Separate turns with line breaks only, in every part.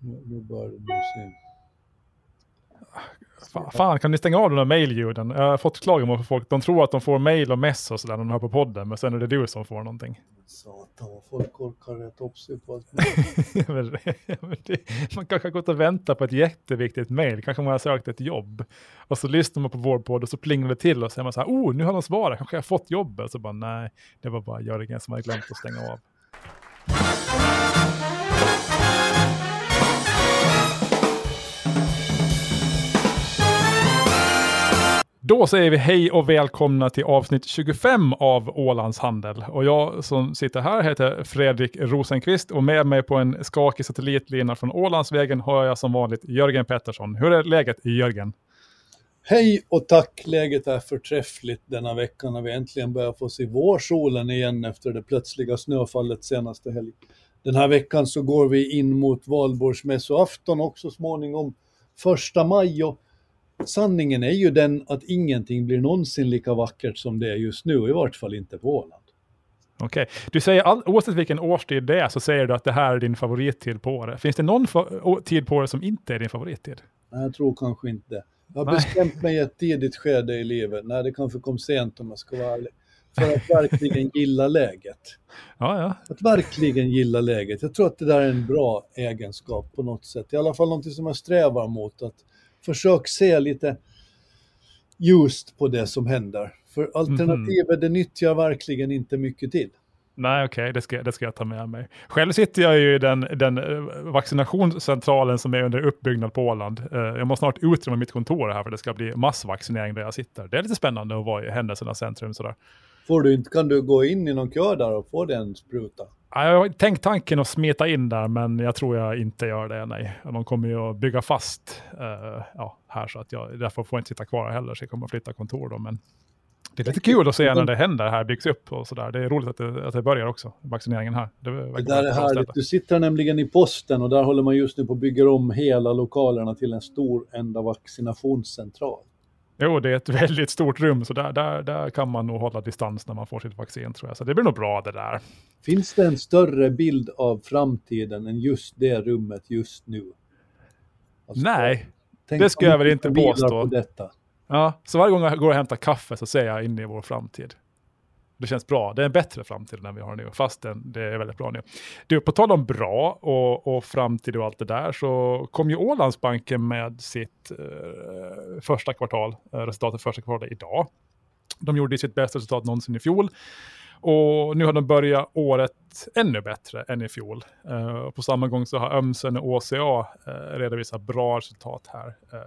Nu, börjar det se.
Fan, kan ni stänga av de där mejlljuden? Jag har fått klagomål från folk. De tror att de får mejl och mess och sådär när de hör på podden, men sen är det du som får någonting.
Satan vad folk orkar rätta upp sig på allt.
man kanske har gått och väntat på ett jätteviktigt mejl, kanske man har sökt ett jobb. Och så lyssnar man på vår podd och så plingar det till och så är man så här, oh, nu har de svarat, kanske jag har fått jobbet. Så bara, nej, det var bara Jörgen som hade glömt att stänga av. Då säger vi hej och välkomna till avsnitt 25 av Ålands Handel. Och jag som sitter här heter Fredrik Rosenqvist och med mig på en skakig satellitlina från Ålandsvägen har jag som vanligt Jörgen Pettersson. Hur är läget Jörgen?
Hej och tack! Läget är förträffligt denna vecka när vi äntligen börjar få se vårsolen igen efter det plötsliga snöfallet senaste helg. Den här veckan så går vi in mot valborgsmässoafton och så småningom första maj och sanningen är ju den att ingenting blir någonsin lika vackert som det är just nu, i vart fall inte på Åland.
Okej, okay. du säger all, oavsett vilken årstid det är så säger du att det här är din favorittid på året. Finns det någon tid på året som inte är din favorittid?
Nej, jag tror kanske inte. Jag har Nej. bestämt mig i ett tidigt skede i livet, när det kanske kom sent om jag ska vara ärlig, för att verkligen gilla läget.
Ja, ja.
Att verkligen gilla läget. Jag tror att det där är en bra egenskap på något sätt. I alla fall någonting som jag strävar mot. Att försök se lite just på det som händer. För alternativet, mm. det nyttjar verkligen inte mycket till.
Nej, okej, okay, det, ska, det ska jag ta med mig. Själv sitter jag ju i den, den eh, vaccinationscentralen som är under uppbyggnad på Åland. Eh, jag måste snart utrymma mitt kontor här för det ska bli massvaccinering där jag sitter. Det är lite spännande att vara i händelsernas centrum sådär.
Får du inte, kan du gå in i någon kö där och få den spruta?
Jag har tänkt tanken att smeta in där, men jag tror jag inte gör det. Nej. De kommer ju att bygga fast uh, ja, här, så att jag därför får jag inte sitta kvar heller, så jag kommer att flytta kontor då. Men det är lite kul att se när det händer här, byggs upp och sådär. Det är roligt att det, att det börjar också, vaccineringen här.
Det, det där är härligt. Du sitter nämligen i posten och där håller man just nu på att bygga om hela lokalerna till en stor enda vaccinationscentral.
Jo, det är ett väldigt stort rum, så där, där, där kan man nog hålla distans när man får sitt vaccin tror jag. Så det blir nog bra det där.
Finns det en större bild av framtiden än just det rummet just nu?
Alltså, Nej, det ska jag väl inte påstå. På detta. Ja, så varje gång jag går och hämtar kaffe så ser jag in i vår framtid. Det känns bra. Det är en bättre framtid än vi har nu, fast det är väldigt bra nu. Du, på tal om bra och, och framtid och allt det där, så kom ju Ålandsbanken med sitt eh, första kvartal, eh, resultatet första kvartalet idag. De gjorde sitt bästa resultat någonsin i fjol. Och nu har de börjat året ännu bättre än i fjol. Uh, på samma gång så har Ömsen och OCA uh, redovisat bra resultat här uh,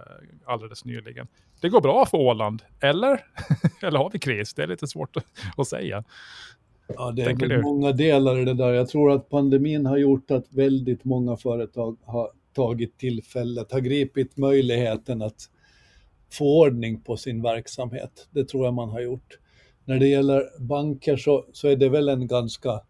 alldeles nyligen. Det går bra för Åland, eller? eller har vi kris? Det är lite svårt att säga.
Ja, det är väl många delar i det där. Jag tror att pandemin har gjort att väldigt många företag har tagit tillfället, har gripit möjligheten att få ordning på sin verksamhet. Det tror jag man har gjort när det gäller banker så, så är det väl en ganska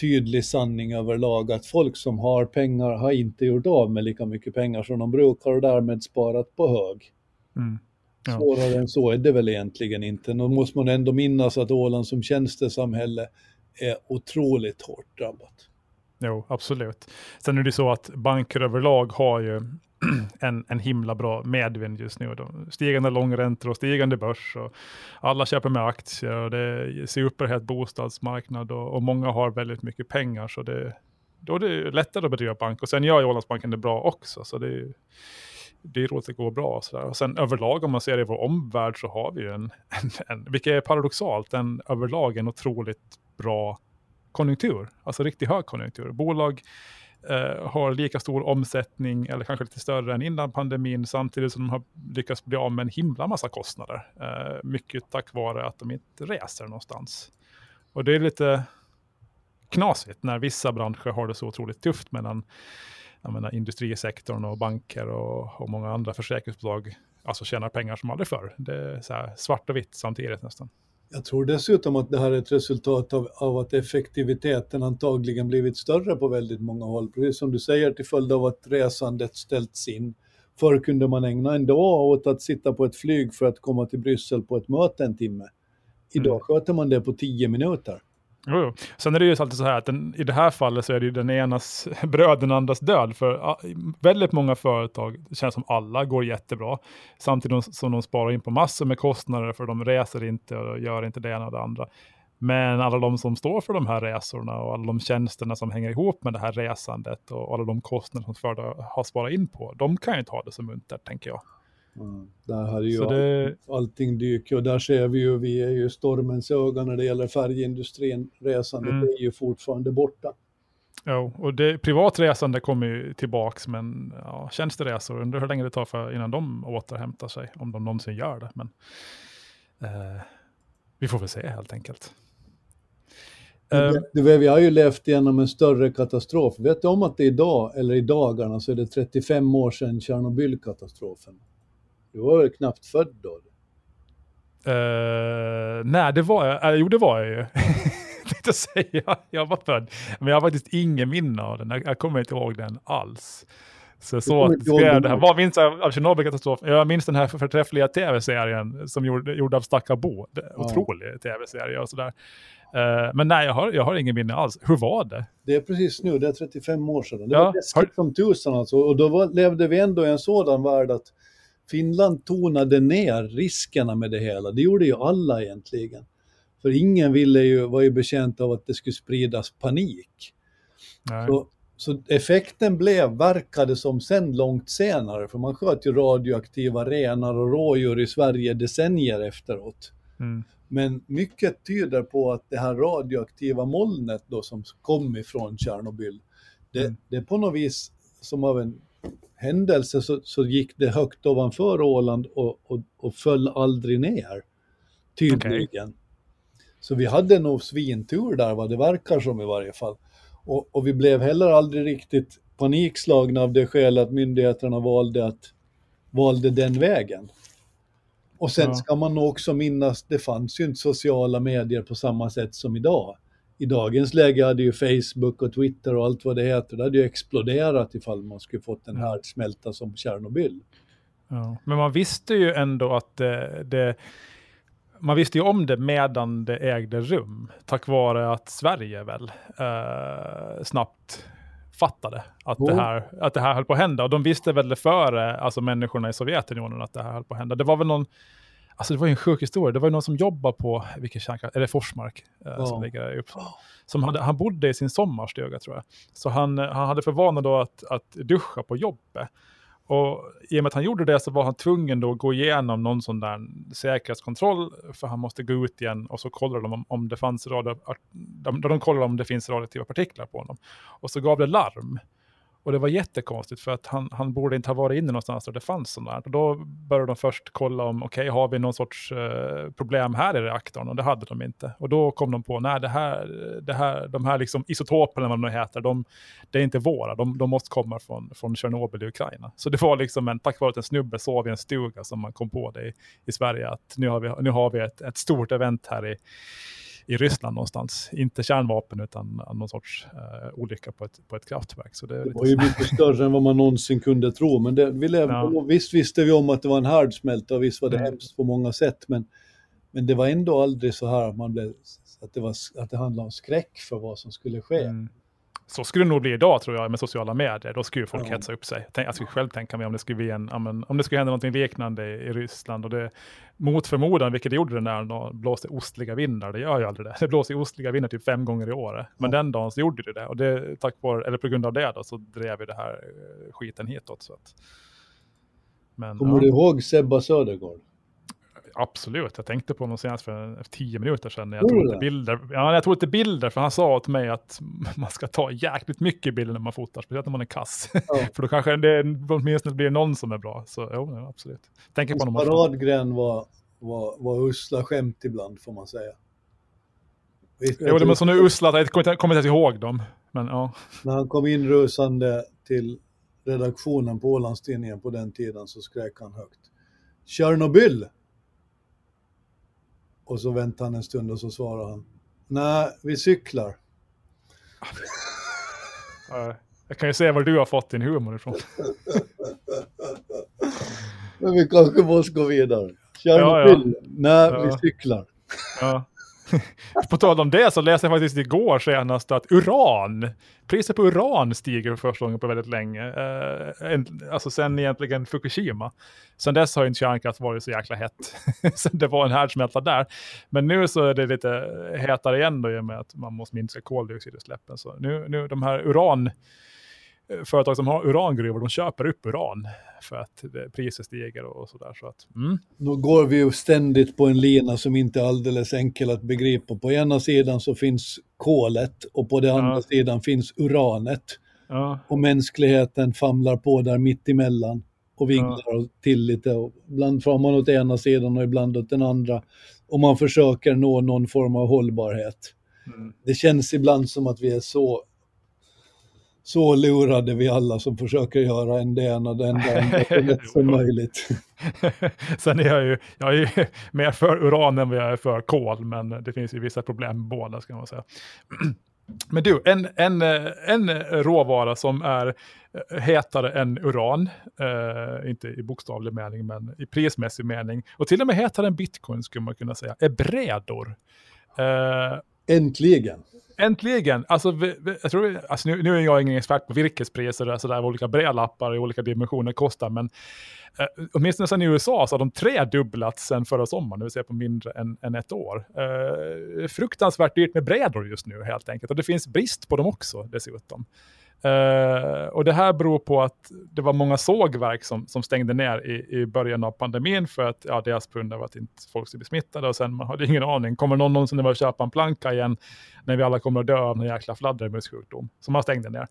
tydlig sanning överlag att folk som har pengar har inte gjort av med lika mycket pengar som de brukar och därmed sparat på hög. Mm. Ja. Svårare än så är det väl egentligen inte. Nu måste man ändå minnas att Åland som tjänstesamhälle är otroligt hårt drabbat.
Jo, absolut. Sen är det så att banker överlag har ju en, en himla bra medvind just nu. Då. Stigande långräntor och stigande börs. Och alla köper med aktier och det är superhett bostadsmarknad och, och, många har väldigt mycket pengar. Så det, då är det lättare att bedriva bank. Och sen gör ju Ålandsbanken det bra också. Så det, det är roligt att det går bra. Och, så där. och sen överlag om man ser det i vår omvärld så har vi ju en, en, en vilket är paradoxalt, en överlag en otroligt bra konjunktur. Alltså riktigt hög konjunktur. Bolag eh, har lika stor omsättning eller kanske lite större än innan pandemin samtidigt som de har lyckats bli av med en himla massa kostnader. Eh, mycket tack vare att de inte reser någonstans. Och det är lite knasigt när vissa branscher har det så otroligt tufft medan jag menar, industrisektorn och banker och, och många andra försäkringsbolag alltså tjänar pengar som aldrig förr. Det är så svart och vitt samtidigt nästan.
Jag tror dessutom att det här är ett resultat av, av, att effektiviteten antagligen blivit större på väldigt många håll. Precis som du säger, till följd av att resandet ställts in. Förr kunde man ägna en dag åt att sitta på ett flyg för att komma till Bryssel på ett möte en timme. Idag mm. sköter man det på tio minuter.
Jo, Sen är det ju alltid så här att den, i det här fallet så är det ju den enas bröd, den andras död. För väldigt många företag, det känns som alla, går jättebra. Samtidigt som de sparar in på massor med kostnader för de reser inte och gör inte det ena och det andra. Men alla de som står för de här resorna och alla de tjänsterna som hänger ihop med det här resandet och alla de kostnader som företag har sparat in på, de kan ju ta det som muntert, tänker jag.
Mm. Där hade ju det... allting dykt och där ser vi ju, vi är ju stormens öga när det gäller färgindustrin. Resandet mm. är ju fortfarande borta.
Ja, och det, privatresande kommer ju tillbaks, men ja, tjänsteresor, undrar hur länge det tar för, innan de återhämtar sig, om de någonsin gör det. Men eh, vi får väl se helt enkelt.
Uh, vi har ju levt igenom en större katastrof. Vet du om att det idag, eller i dagarna, så är det 35 år sedan Tjernobylkatastrofen? Du var väl knappt född då?
Uh, nej, det var jag. Uh, jo, det var jag ju. tänkte säga. Jag var född. Men jag har faktiskt ingen minne av den. Jag, jag kommer inte ihåg den alls. Så, så skrev det här. Vad minns jag av Tjernobylkatastrofen? Jag minns den här förträffliga tv-serien som gjorde, gjorde av Stakka Bo. Ja. Otrolig tv-serie och sådär. Uh, men nej, jag har, jag har ingen minne alls. Hur var det?
Det är precis nu, det är 35 år sedan. Det ja, var läskigt har... som tusan alltså. Och då var, levde vi ändå i en sådan värld att Finland tonade ner riskerna med det hela. Det gjorde ju alla egentligen. För ingen ville ju, var ju bekänt av att det skulle spridas panik. Så, så, effekten blev, verkade som sen långt senare, för man sköt ju radioaktiva renar och rådjur i Sverige decennier efteråt. Mm. Men mycket tyder på att det här radioaktiva molnet då som kom ifrån Tjernobyl, det, mm. det är på något vis som av en händelse så, så gick det högt ovanför Åland och, och, och föll aldrig ner. Tydligen. Okay. Så vi hade nog svintur där vad det verkar som i varje fall. Och, och, vi blev heller aldrig riktigt panikslagna av det skäl att myndigheterna valde, att, valde den vägen. Och sen ja. ska man nog också minnas, det fanns ju inte sociala medier på samma sätt som idag i dagens läge hade ju Facebook och Twitter och allt vad det heter, det hade ju exploderat ifall man skulle fått en härdsmälta som Tjernobyl.
Ja, men man visste ju ändå att det, det, man visste ju om det medan det ägde rum, tack vare att Sverige väl eh, snabbt fattade att, oh. det här, att det här höll på att hända. Och de visste väl före alltså människorna i Sovjetunionen att det här höll på att hända. Det var väl någon Alltså det var ju en sjuk historia. Det var någon som jobbar på, vilken kärnkraft, är det Forsmark eh, ja. som ligger i Uppsala. Som hade, han bodde i sin sommarstuga tror jag. Så han, han hade för vana då att, att duscha på jobbet. Och i och med att han gjorde det så var han tvungen då att gå igenom någon sån där säkerhetskontroll, för han måste gå ut igen och så kollar de om, om det fanns radio, de, de kollar om det finns radioaktiva partiklar på honom. Och så gav det larm. Och det var jättekonstigt för att han, han borde inte ha varit inne någonstans där det fanns sådana här. Och då började de först kolla om, okej, okay, har vi någon sorts eh, problem här i reaktorn? Och det hade de inte. Och då kom de på, nej, det här, det här, de här liksom isotoperna, vad de heter, de, det är inte våra, de, de måste komma från, från Tjernobyl i Ukraina. Så det var liksom en, tack vare att en snubbe sov i en stuga som man kom på det i, i Sverige, att nu har vi, nu har vi ett, ett stort event här i i Ryssland någonstans. Inte kärnvapen utan någon sorts uh, olycka på ett, på ett kraftverk. Så det,
det var ju mycket större än vad man någonsin kunde tro. Men det, vi levde, ja. visst visste vi om att det var en härdsmälta och visst var det mm. hemskt på många sätt. Men, men det var ändå aldrig så här att, man blev, att, det, var, att det handlade om skräck för vad som skulle ske. Mm
så skulle det nog bli idag tror jag med sociala medier. Då skulle folk ja. hetsa upp sig. Jag skulle själv tänka mig om det skulle, bli en, om det skulle hända något liknande i Ryssland. Och det, mot förmodan, vilket det gjorde det när det blåste ostliga vindar, det gör ju aldrig det. Det blåser ostliga vindar typ fem gånger i år. Men ja. den dagen så gjorde det det. Och det, tack vare, eller på grund av det då, så drev ju det här eh, skiten hitåt. Så att,
men, Kommer ja. du ihåg Sebba Södergård?
Absolut, jag tänkte på honom senast för tio minuter sedan. Jag tog, lite bilder. Ja, jag tog lite bilder, för han sa till mig att man ska ta jäkligt mycket bilder när man fotar, speciellt när man är kass. Ja. för då kanske det åtminstone blir någon som är bra. Så jo, absolut.
Tänker på honom paradgren var, var, var usla skämt ibland, får man säga.
Jo, de är så nu usla att jag kommer inte ens ihåg dem. Men, ja.
När han kom in rusande till redaktionen på Ålandstidningen på den tiden så skrek han högt. Tjernobyl! Och så väntar han en stund och så svarar han. Nej, vi cyklar.
Jag kan ju se var du har fått din humor ifrån.
Men vi kanske måste gå vidare. Kör ja, ja. Nej, ja. vi cyklar.
Ja. på tal om det så läste jag faktiskt igår senast att uran, priset på uran stiger för första gången på väldigt länge. Eh, alltså sen egentligen Fukushima. Sen dess har inte kärnkraft varit så jäkla hett. sen det var en härdsmälta där. Men nu så är det lite hetare igen då i och med att man måste minska koldioxidutsläppen. Så nu, nu de här uran företag som har urangruvor, de köper upp uran för att priset stiger och sådär. Så att, mm.
Nu går vi ju ständigt på en lina som inte är alldeles enkel att begripa. På ena sidan så finns kolet och på den andra ja. sidan finns uranet. Ja. Och mänskligheten famlar på där mitt emellan och vinglar ja. till lite. Och ibland far man åt ena sidan och ibland åt den andra. Och man försöker nå någon form av hållbarhet. Mm. Det känns ibland som att vi är så så lurade vi alla som försöker göra en det ena det enda så lätt som möjligt.
Sen är jag ju, jag är ju mer för uran än vad jag är för kol, men det finns ju vissa problem med båda ska man säga. Men du, en, en, en råvara som är hetare än uran, eh, inte i bokstavlig mening, men i prismässig mening, och till och med hetare än bitcoin skulle man kunna säga, är brädor.
Eh, Äntligen!
Äntligen! Alltså, vi, vi, jag tror, alltså nu, nu, är jag ingen expert på virkespriser och sådär, vad olika brädlappar i olika dimensioner kostar, men eh, åtminstone sedan i USA så har de tredubblats sedan förra sommaren, det vill säga på mindre än, än ett år. Eh, fruktansvärt dyrt med brädor just nu helt enkelt, och det finns brist på dem också dessutom. Uh, och det här beror på att det var många sågverk som, som stängde ner i, i början av pandemin för att ja, deras pund var att inte folk skulle bli smittade och sen man hade ingen aning. Kommer någon någonsin att köpa en planka igen när vi alla kommer att dö av någon jäkla fladdermussjukdom? Så man stängde ner.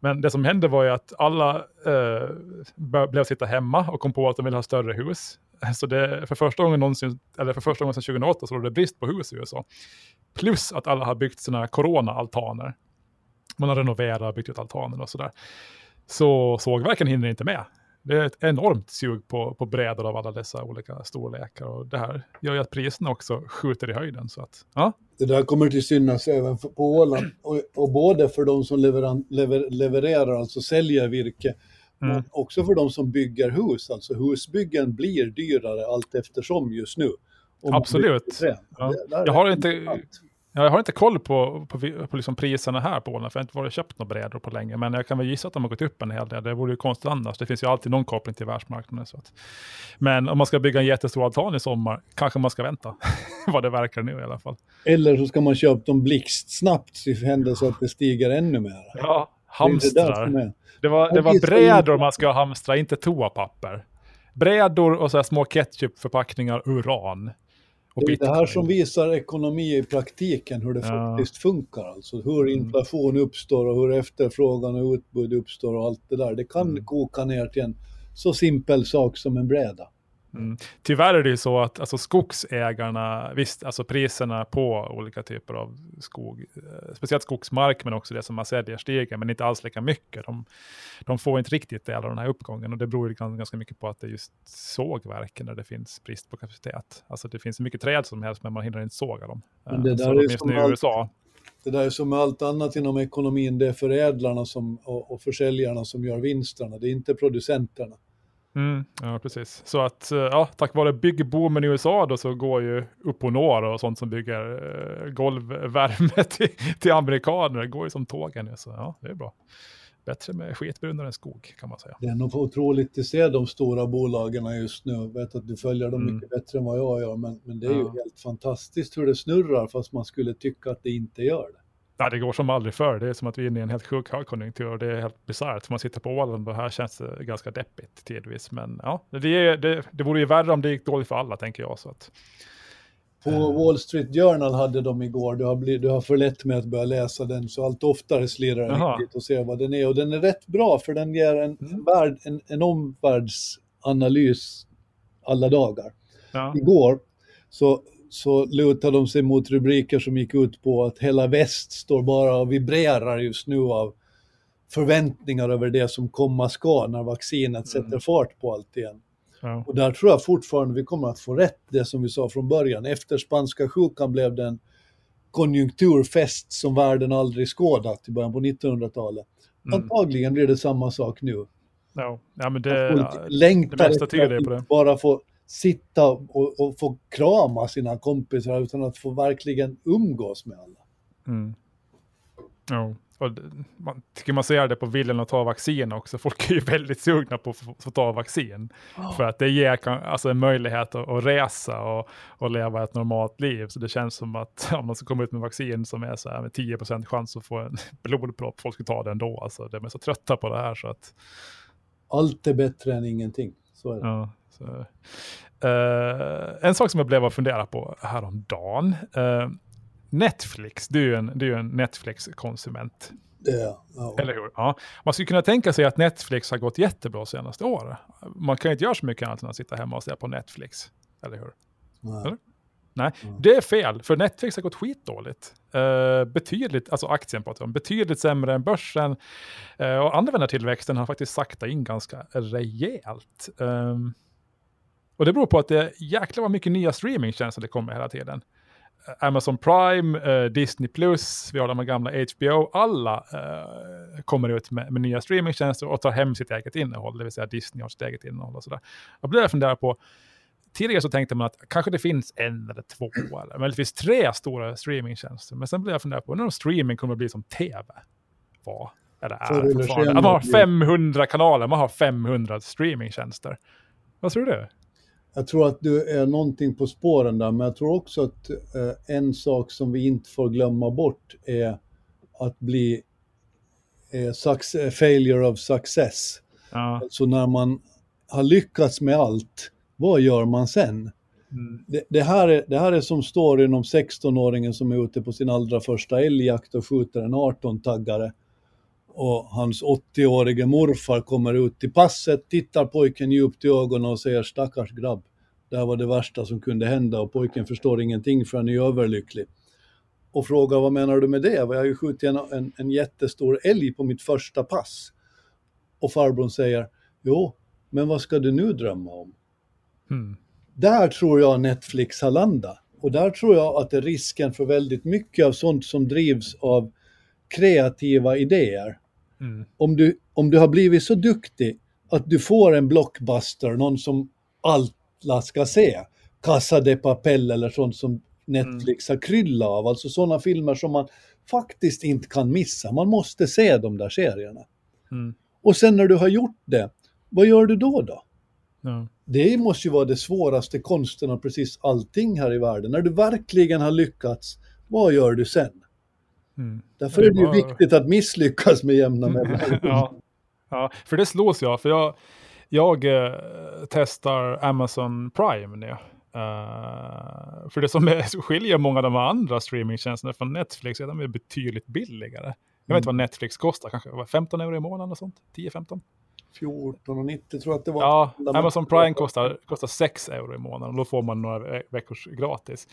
Men det som hände var ju att alla uh, blev sitta hemma och kom på att de ville ha större hus. Så det, för första gången någonsin, eller för första gången sedan 2008 så var det brist på hus i USA. Plus att alla har byggt sina corona-altaner man har renoverat, byggt ut altanen och sådär. Så sågverken hinner inte med. Det är ett enormt sug på, på brädor av alla dessa olika storlekar och det här gör ju att priserna också skjuter i höjden. Så att, ja.
Det där kommer till synas även på Åland och, och både för de som leveran, lever, levererar, alltså säljer virke, mm. men också för de som bygger hus. Alltså husbyggen blir dyrare allt eftersom just nu.
Absolut. Ja. Jag har inte... Jag har inte koll på, på, på liksom priserna här på Åland, för jag har inte varit köpt några brädor på länge. Men jag kan väl gissa att de har gått upp en hel del. Det vore ju konstigt annars. Det finns ju alltid någon koppling till världsmarknaden. Så att. Men om man ska bygga en jättestor altan i sommar, kanske man ska vänta. Vad det verkar nu i alla fall.
Eller så ska man köpa dem blixtsnabbt i händelse att det stiger ännu mer.
Ja, hamstrar. Det, det, var, det var brädor man ska hamstra, inte toapapper. Brädor och så små ketchupförpackningar uran.
Det är det här som visar ekonomi i praktiken, hur det ja. faktiskt funkar. Alltså hur mm. inflation uppstår och hur efterfrågan och utbud uppstår och allt det där. Det kan mm. koka ner till en så simpel sak som en bräda.
Mm. Tyvärr är det ju så att alltså, skogsägarna, visst, alltså priserna på olika typer av skog, eh, speciellt skogsmark, men också det som man säljer stiger, men inte alls lika mycket. De, de får inte riktigt del av den här uppgången och det beror ganska mycket på att det är just sågverken där det finns brist på kapacitet. Alltså det finns mycket träd som helst, men man hinner inte såga dem.
Men det eh, där är som allt, USA. Det där är som allt annat inom ekonomin, det är förädlarna som, och, och försäljarna som gör vinsterna, det är inte producenterna.
Mm, ja, precis. Så att eh, ja, tack vare byggboomen i USA då så går ju upp och sånt som bygger eh, golvvärme till, till amerikaner. Det går ju som tågen. Så ja, det är bra. Bättre med skitbrunnare än skog kan man säga.
Det är nog otroligt att se de stora bolagen just nu. Jag vet att du följer dem mm. mycket bättre än vad jag gör, men, men det är ja. ju helt fantastiskt hur det snurrar fast man skulle tycka att det inte gör det.
Ja, det går som aldrig förr. Det är som att vi är inne i en helt sjuk högkonjunktur och det är helt bisarrt. Man sitter på Åland och här känns det ganska deppigt tidvis. Men ja, det, är, det, det vore ju värre om det gick dåligt för alla, tänker jag. Så att,
på eh. Wall Street Journal hade de igår, du har, blivit, du har för lätt med att börja läsa den, så allt oftare slirrar jag dit och ser vad den är. Och den är rätt bra, för den ger en, mm. värld, en, en omvärldsanalys alla dagar. Ja. Igår så så lutar de sig mot rubriker som gick ut på att hela väst står bara och vibrerar just nu av förväntningar över det som komma ska när vaccinet sätter mm. fart på allt igen. Ja. Och där tror jag fortfarande vi kommer att få rätt, det som vi sa från början. Efter spanska sjukan blev det en konjunkturfest som världen aldrig skådat i början på 1900-talet. Mm. Antagligen blir det samma sak nu.
Ja, ja men det, det mesta tyder det på det.
Bara få sitta och, och få krama sina kompisar utan att få verkligen umgås med alla. Mm.
Oh. Och man tycker man ser det på viljan att ta vaccin också. Folk är ju väldigt sugna på att få ta vaccin. Oh. För att det ger alltså, en möjlighet att, att resa och, och, leva ett normalt liv. Så det känns som att om man ska komma ut med vaccin som är så här med 10% chans att få en blodpropp, folk ska ta det ändå. Alltså, de är så trötta på det här så att...
Allt är bättre än ingenting. Så är det.
Ja, så. Uh, en sak som jag blev att fundera på häromdagen. Uh, Netflix, du är ju en, är en Netflix-konsument.
Ja, ja.
Eller hur? Ja. Man skulle kunna tänka sig att Netflix har gått jättebra senaste året. Man kan inte göra så mycket annat än att sitta hemma och se på Netflix. Eller hur? Nej. Eller? Nej, mm. det är fel, för Netflix har gått skitdåligt. Uh, betydligt, alltså aktien pratar om, betydligt sämre än börsen. Uh, och användartillväxten har faktiskt sakta in ganska rejält. Um, och det beror på att det är jäkla vad mycket nya streamingtjänster det kommer hela tiden. Amazon Prime, uh, Disney+, vi har de gamla HBO, alla uh, kommer ut med, med, nya streamingtjänster och tar hem sitt eget innehåll, det vill säga Disney har sitt eget innehåll och sådär. Jag blir fundera på, tidigare så tänkte man att kanske det finns en eller två, eller möjligtvis tre stora streamingtjänster, men sen blir jag fundera på när streaming kommer att bli som tv var, eller är fortfarande. Man har 500 kanaler, man har 500 streamingtjänster. Vad tror du?
Jag tror att du är någonting på spåren där, men jag tror också att eh, en sak som vi inte får glömma bort är att bli eh, failure of success. Ja. Alltså när man har lyckats med allt, vad gör man sen? Mm. Det, det, här är, det här är som storyn om 16-åringen som är ute på sin allra första älgjakt och skjuter en 18-taggare. Och hans 80-årige morfar kommer ut till passet, tittar pojken djupt i ögonen och säger stackars grabb, det här var det värsta som kunde hända och pojken förstår ingenting för han är överlycklig. Och frågar vad menar du med det? Jag har ju skjutit en, en, en jättestor älg på mitt första pass. Och farbrorn säger, jo, men vad ska du nu drömma om? Mm. Där tror jag Netflix har landat. Och där tror jag att det är risken för väldigt mycket av sånt som drivs av kreativa idéer. Mm. Om, du, om du har blivit så duktig att du får en blockbuster, någon som alla ska se, Casa de Papel eller sånt som Netflix har kryllat av, alltså sådana filmer som man faktiskt inte kan missa. Man måste se de där serierna. Mm. Och sen när du har gjort det, vad gör du då då? Ja. Det måste ju vara det svåraste konsten av precis allting här i världen. När du verkligen har lyckats, vad gör du sen? Mm. Därför det är det ju viktigt att misslyckas med jämna mellanrum.
ja. ja, för det slås jag. För jag, jag eh, testar Amazon Prime nu. Uh, för det som är, skiljer många av de andra streamingtjänsterna från Netflix är att de är betydligt billigare. Jag vet inte mm. vad Netflix kostar, kanske 15 euro i månaden och sånt? 10-15?
14,90 tror jag att det var.
Ja, Amazon Prime kostar, kostar 6 euro i månaden och då får man några veckors gratis.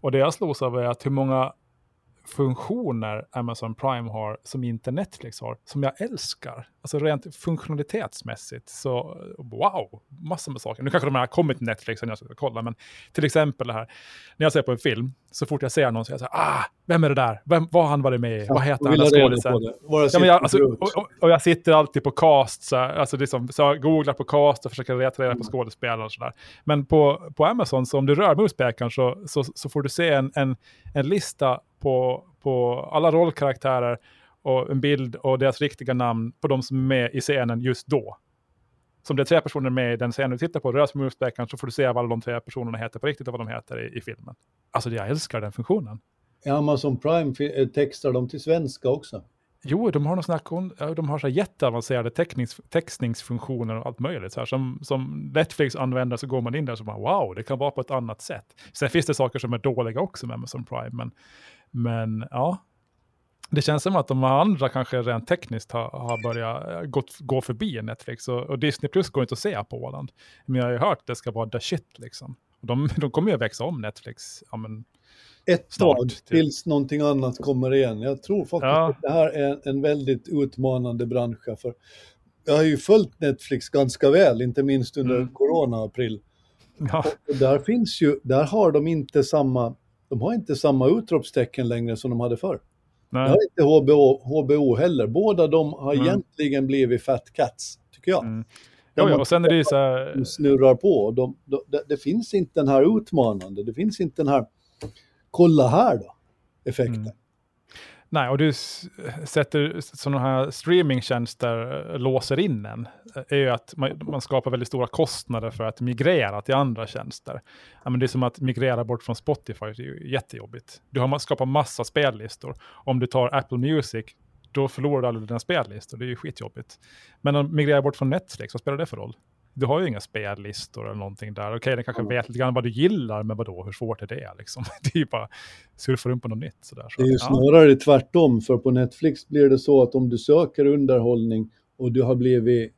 Och det jag slås av är att hur många funktioner Amazon Prime har som inte Netflix har, som jag älskar. Alltså rent funktionalitetsmässigt, så wow, massor med saker. Nu kanske de här har kommit till Netflix, när jag ska kolla, men till exempel det här, när jag ser på en film, så fort jag ser någon så jag säger ah, vem är det där? Vem, vad har han varit med i? Ja, vad heter han? Ja, jag, alltså, och, och, jag sitter alltid på cast, så, alltså liksom, så jag googlar på cast och försöker leta reda på mm. skådespelare och sådär. Men på, på Amazon, så om du rör muspekaren så, så, så får du se en, en, en lista på, på alla rollkaraktärer och en bild och deras riktiga namn på de som är med i scenen just då. Som det är tre personer med i den scenen du tittar på, rör sig med så får du se vad alla de tre personerna heter på riktigt och vad de heter i, i filmen. Alltså jag älskar den funktionen.
Amazon Prime eh, textar de till svenska också.
Jo, de har, någon de har så jätteavancerade tecknings, textningsfunktioner och allt möjligt. Så här, som, som Netflix använder så går man in där och så bara wow, det kan vara på ett annat sätt. Sen finns det saker som är dåliga också med Amazon Prime, men, men ja, det känns som att de andra kanske rent tekniskt har, har börjat eh, gått, gå förbi Netflix och, och, Disney Plus går inte att se på Åland. Men jag har ju hört att det ska vara the shit liksom. Och de, de kommer ju att växa om Netflix. Ja, men,
Ett snart, tag typ. tills någonting annat kommer igen. Jag tror faktiskt ja. att det här är en väldigt utmanande bransch. För jag har ju följt Netflix ganska väl, inte minst under mm. corona-april. Ja. Och där finns ju, där har de inte samma de har inte samma utropstecken längre som de hade förr. Nej. Det har inte HBO, HBO heller. Båda de har mm. egentligen blivit fat cats, tycker jag. Mm.
Ja, ja, och sen är det ju så här...
De snurrar på. De, de, det, det finns inte den här utmanande, det finns inte den här kolla här då, effekten. Mm.
Nej, och du sätter sådana här streamingtjänster eh, låser in en. Eh, är ju att man, man, skapar väldigt stora kostnader för att migrera till andra tjänster. Ja, men det är som att migrera bort från Spotify, det är ju jättejobbigt. Du har skapat massa spellistor. Om du tar Apple Music, då förlorar du alla dina spellistor. Det är ju skitjobbigt. Men om du migrerar bort från Netflix, vad spelar det för roll? Du har ju inga spellistor eller någonting där. Okej, okay, den kanske mm. vet lite grann vad du gillar, men vadå, hur svårt är det? Liksom? Det är ju bara surfa runt på något nytt. Sådär,
så. Det är ju snarare ja. tvärtom, för på Netflix blir det så att om du söker underhållning och du har blivit,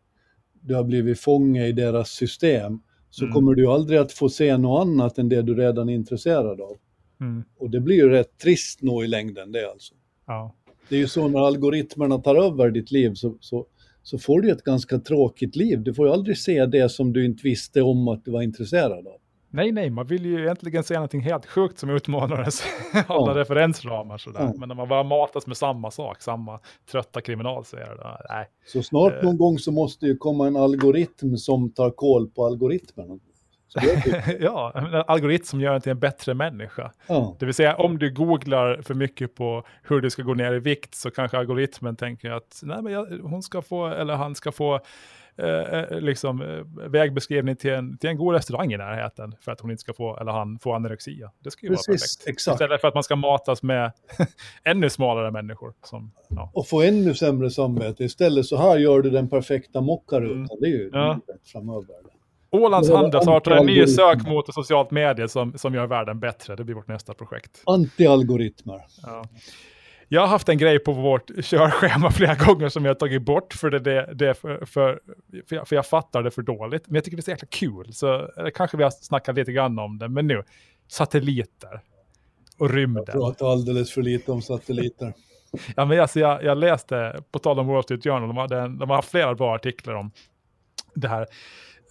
du har blivit fånge i deras system, så mm. kommer du aldrig att få se något annat än det du redan är intresserad av. Mm. Och det blir ju rätt trist nog i längden det alltså. Ja. Det är ju så när algoritmerna tar över ditt liv så, så så får du ett ganska tråkigt liv. Du får ju aldrig se det som du inte visste om att du var intresserad av.
Nej, nej, man vill ju egentligen se någonting helt sjukt som utmanar ens alla ja. referensramar. Sådär. Ja. Men när man bara matas med samma sak, samma trötta kriminalserier, nej.
Så snart eh. någon gång så måste ju komma en algoritm som tar koll på algoritmerna.
ja, en algoritm som gör en till en bättre människa. Ja. Det vill säga om du googlar för mycket på hur du ska gå ner i vikt så kanske algoritmen tänker att nej, men jag, hon ska få, eller han ska få eh, eh liksom, eh, vägbeskrivning till en, till en god restaurang i närheten för att hon inte ska få, eller han, få anorexia. Det ska ju Precis, vara perfekt. Exakt. Istället för att man ska matas med ännu smalare människor. Som,
ja. Och få ännu sämre samvete. Istället så här gör du den perfekta mockarutan. Mm. Det är ju ja. framöver.
Ålands Handel startar en ny sökmotor socialt medie som, som gör världen bättre. Det blir vårt nästa projekt.
Anti-algoritmer. Ja.
Jag har haft en grej på vårt körschema flera gånger som jag har tagit bort för, det, det, det för, för, för, jag, för jag fattar det för dåligt. Men jag tycker det är så jäkla kul, så kanske vi har snackat lite grann om det. Men nu, satelliter och rymden. Jag
pratar alldeles för lite om satelliter.
ja, men alltså jag, jag läste, på tal om Wall Street Journal, de, hade en, de flera bra artiklar om det här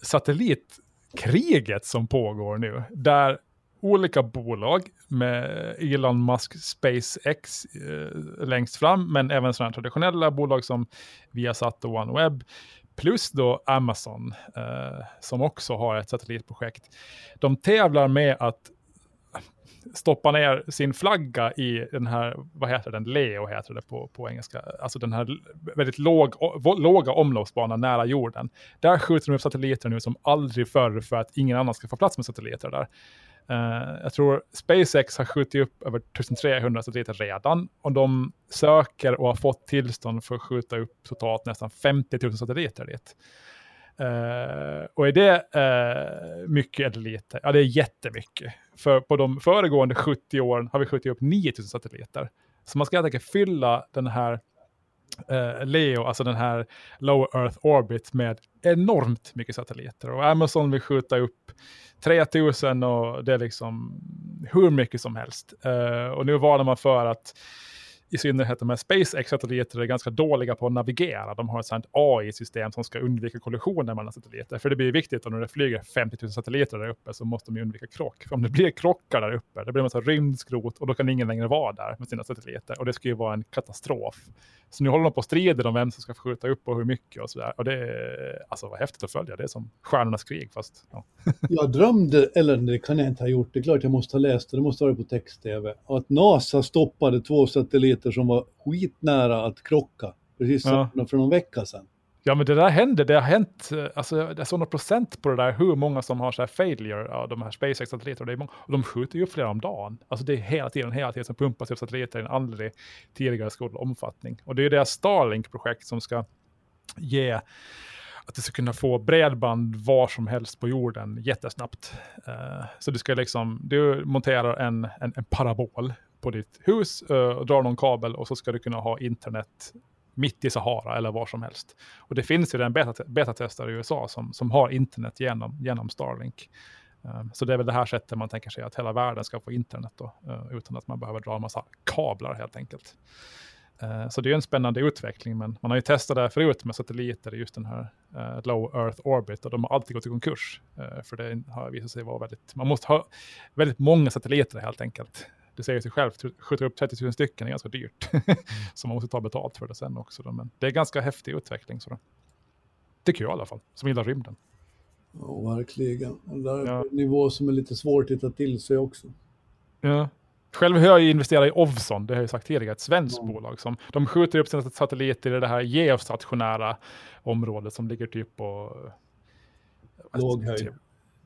satellitkriget som pågår nu, där olika bolag med Elon Musk SpaceX eh, längst fram, men även sådana traditionella bolag som Viasat och OneWeb, plus då Amazon eh, som också har ett satellitprojekt. De tävlar med att stoppa ner sin flagga i den här, vad heter den, Leo heter det på, på engelska, alltså den här väldigt låg, låga omloppsbanan nära jorden. Där skjuter de upp satelliter nu som aldrig förr för att ingen annan ska få plats med satelliter där. Uh, jag tror SpaceX har skjutit upp över 1300 satelliter redan och de söker och har fått tillstånd för att skjuta upp totalt nästan 50 000 satelliter dit. Uh, och är det uh, mycket eller lite? Ja, det är jättemycket. För på de föregående 70 åren har vi skjutit upp 9000 satelliter. Så man ska helt enkelt fylla den här uh, Leo, alltså den här Low Earth Orbit med enormt mycket satelliter. Och Amazon vill skjuta upp 3000 och det är liksom hur mycket som helst. och nu varnar man för att i synnerhet de här SpaceX-satelliter är ganska dåliga på att navigera. De har ett sånt AI-system som ska undvika kollisioner mellan satelliter. För det blir viktigt att när det flyger 50 000 satelliter där uppe så måste de undvika krock. För om det blir krockar där uppe, det blir en massa rymdskrot och då kan ingen längre vara där med sina satelliter. Och det skulle ju vara en katastrof. Så nu håller de på och strider om vem som ska skjuta upp och hur mycket och sådär. Och det är alltså vad häftigt att följa. Det är som Stjärnornas krig fast... Ja.
jag drömde, eller det kan jag inte ha gjort, det är klart jag måste ha läst det, det måste ha varit på text-tv, att NASA stoppade två satelliter som var skitnära att krocka, precis ja. för någon vecka sedan.
Ja, men det där händer. Det har hänt, alltså det är sådana procent på det där, hur många som har så här failure av de här SpaceX-satelliterna. Och de skjuter ju upp flera om dagen. Alltså det är hela tiden, hela tiden som pumpas upp satelliter i en aldrig tidigare skådad omfattning. Och det är ju deras Starlink-projekt som ska ge att du ska kunna få bredband var som helst på jorden jättesnabbt. Uh, så du ska liksom, du monterar en, en, en parabol på ditt hus uh, och drar någon kabel och så ska du kunna ha internet mitt i Sahara eller var som helst. Och det finns ju en betatestare i USA som, som har internet genom, genom Starlink. Eh, så det är väl det här sättet man tänker sig att hela världen ska få internet då, eh, utan att man behöver dra en massa kablar helt enkelt. Så det är en spännande utveckling, men man har ju testat det här förut med satelliter i just den här Low Earth Orbit och de har alltid gått i konkurs. för det har visat sig vara väldigt, man måste ha väldigt många satelliter helt enkelt det säger sig självt, skjuta upp 30 000 stycken är ganska dyrt. Så man måste ta betalt för det sen också. Då. Men det är ganska häftig utveckling. Så då. tycker jag i alla fall, som gillar rymden.
Ja, verkligen. Det är ja. en nivå som är lite svårt att ta till sig också.
Ja. Själv har jag investerat i Ovzon, det har jag sagt tidigare, ett svenskt mm. bolag. Som, de skjuter upp sina satelliter i det här geostationära området som ligger typ på...
Låg höjd.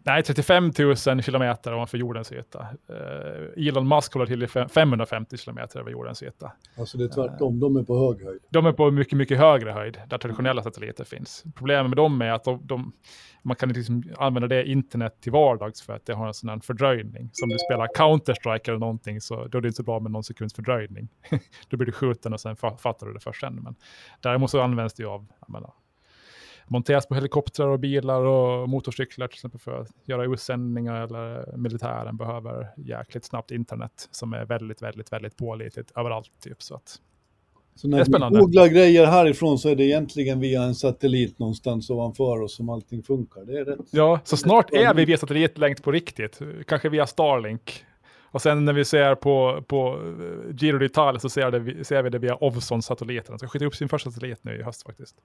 Nej, 35 000 kilometer ovanför jordens yta. Uh, Elon Musk håller till i 550 kilometer över jordens yta.
Alltså det är tvärtom, uh, de är på hög höjd.
De är på mycket, mycket högre höjd, där traditionella satelliter finns. Problemet med dem är att de, de, man kan inte liksom använda det internet till vardags för att det har en sån här fördröjning. Som du spelar Counter-Strike eller någonting, så då är det inte så bra med någon sekunds fördröjning. då blir du skjuten och sen fattar du det först sen. Men däremot så används det ju av, menar, monteras på helikoptrar och bilar och motorcyklar till exempel för att göra utsändningar eller militären behöver jäkligt snabbt internet som är väldigt, väldigt, väldigt pålitligt överallt. Typ, så att,
så när vi googlar grejer härifrån så är det egentligen via en satellit någonstans ovanför oss som allting funkar. Det är rätt.
Ja, så snart är vi via satellitlänk på riktigt. Kanske via Starlink och sen när vi ser på, på eh, Giro d'Italia så ser, det, ser vi det via Ovzon-satelliten. Så skjuter upp sin första satellit nu i höst faktiskt.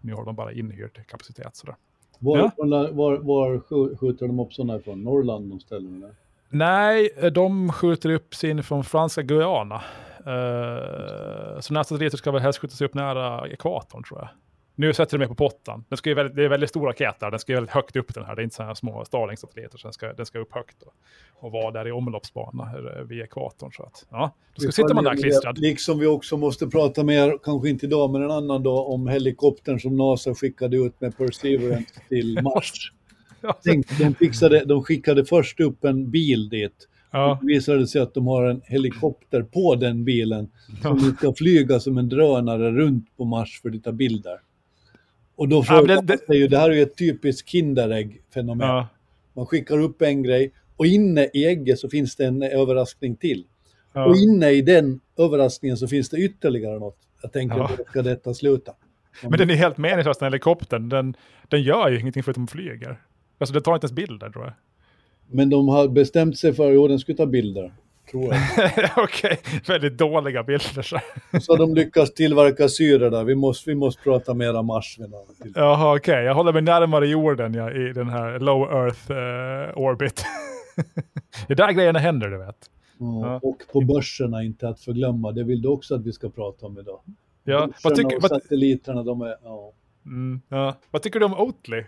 Nu har de bara inhyrt kapacitet. Sådär.
Var, ja. var, var skjuter de upp sådana ifrån? Norrland de ställena?
Nej, de skjuter upp sin från franska Guyana. Uh, så nästa satellit ska väl helst skjutas upp nära ekvatorn tror jag. Nu sätter de mig på pottan. Den ska ju väldigt, det är väldigt stor raket där. Den ska ju väldigt högt upp den här. Det är inte sådana här små Starlink-satelliter. den ska, den ska upp högt och, och vara där i omloppsbana vid ekvatorn. Så att, ja, då sitter man där klistrad.
Liksom vi också måste prata mer, kanske inte idag, men en annan dag, om helikoptern som NASA skickade ut med Perseverance till Mars. Tänk, de, fixade, de skickade först upp en bil dit. Ja. Det visade sig att de har en helikopter på den bilen som ja. ska flyga som en drönare runt på Mars för att ta bilder. Och då frågar ja, det, man ju, det här är ju ett typiskt Kinderägg-fenomen. Ja. Man skickar upp en grej och inne i ägget så finns det en överraskning till. Ja. Och inne i den överraskningen så finns det ytterligare något. Jag tänker, ja. hur ska detta sluta?
Men den är helt meningslös, den helikoptern. Den, den gör ju ingenting förutom flyger. Alltså den tar inte ens bilder tror jag.
Men de har bestämt sig för att den ska ta bilder tror jag.
Okej, okay. väldigt dåliga bilder. Så.
så de lyckas tillverka syre där. Vi måste, vi måste prata mera Mars.
Jaha, okej. Okay. Jag håller mig närmare jorden ja, i den här low earth uh, orbit. det är där grejerna händer, du vet.
Ja, och på börserna, inte att förglömma. Det vill du också att vi ska prata om idag.
Ja,
vad tycker, och satelliterna, de är... Ja.
Mm, ja. Vad tycker du om Oatly?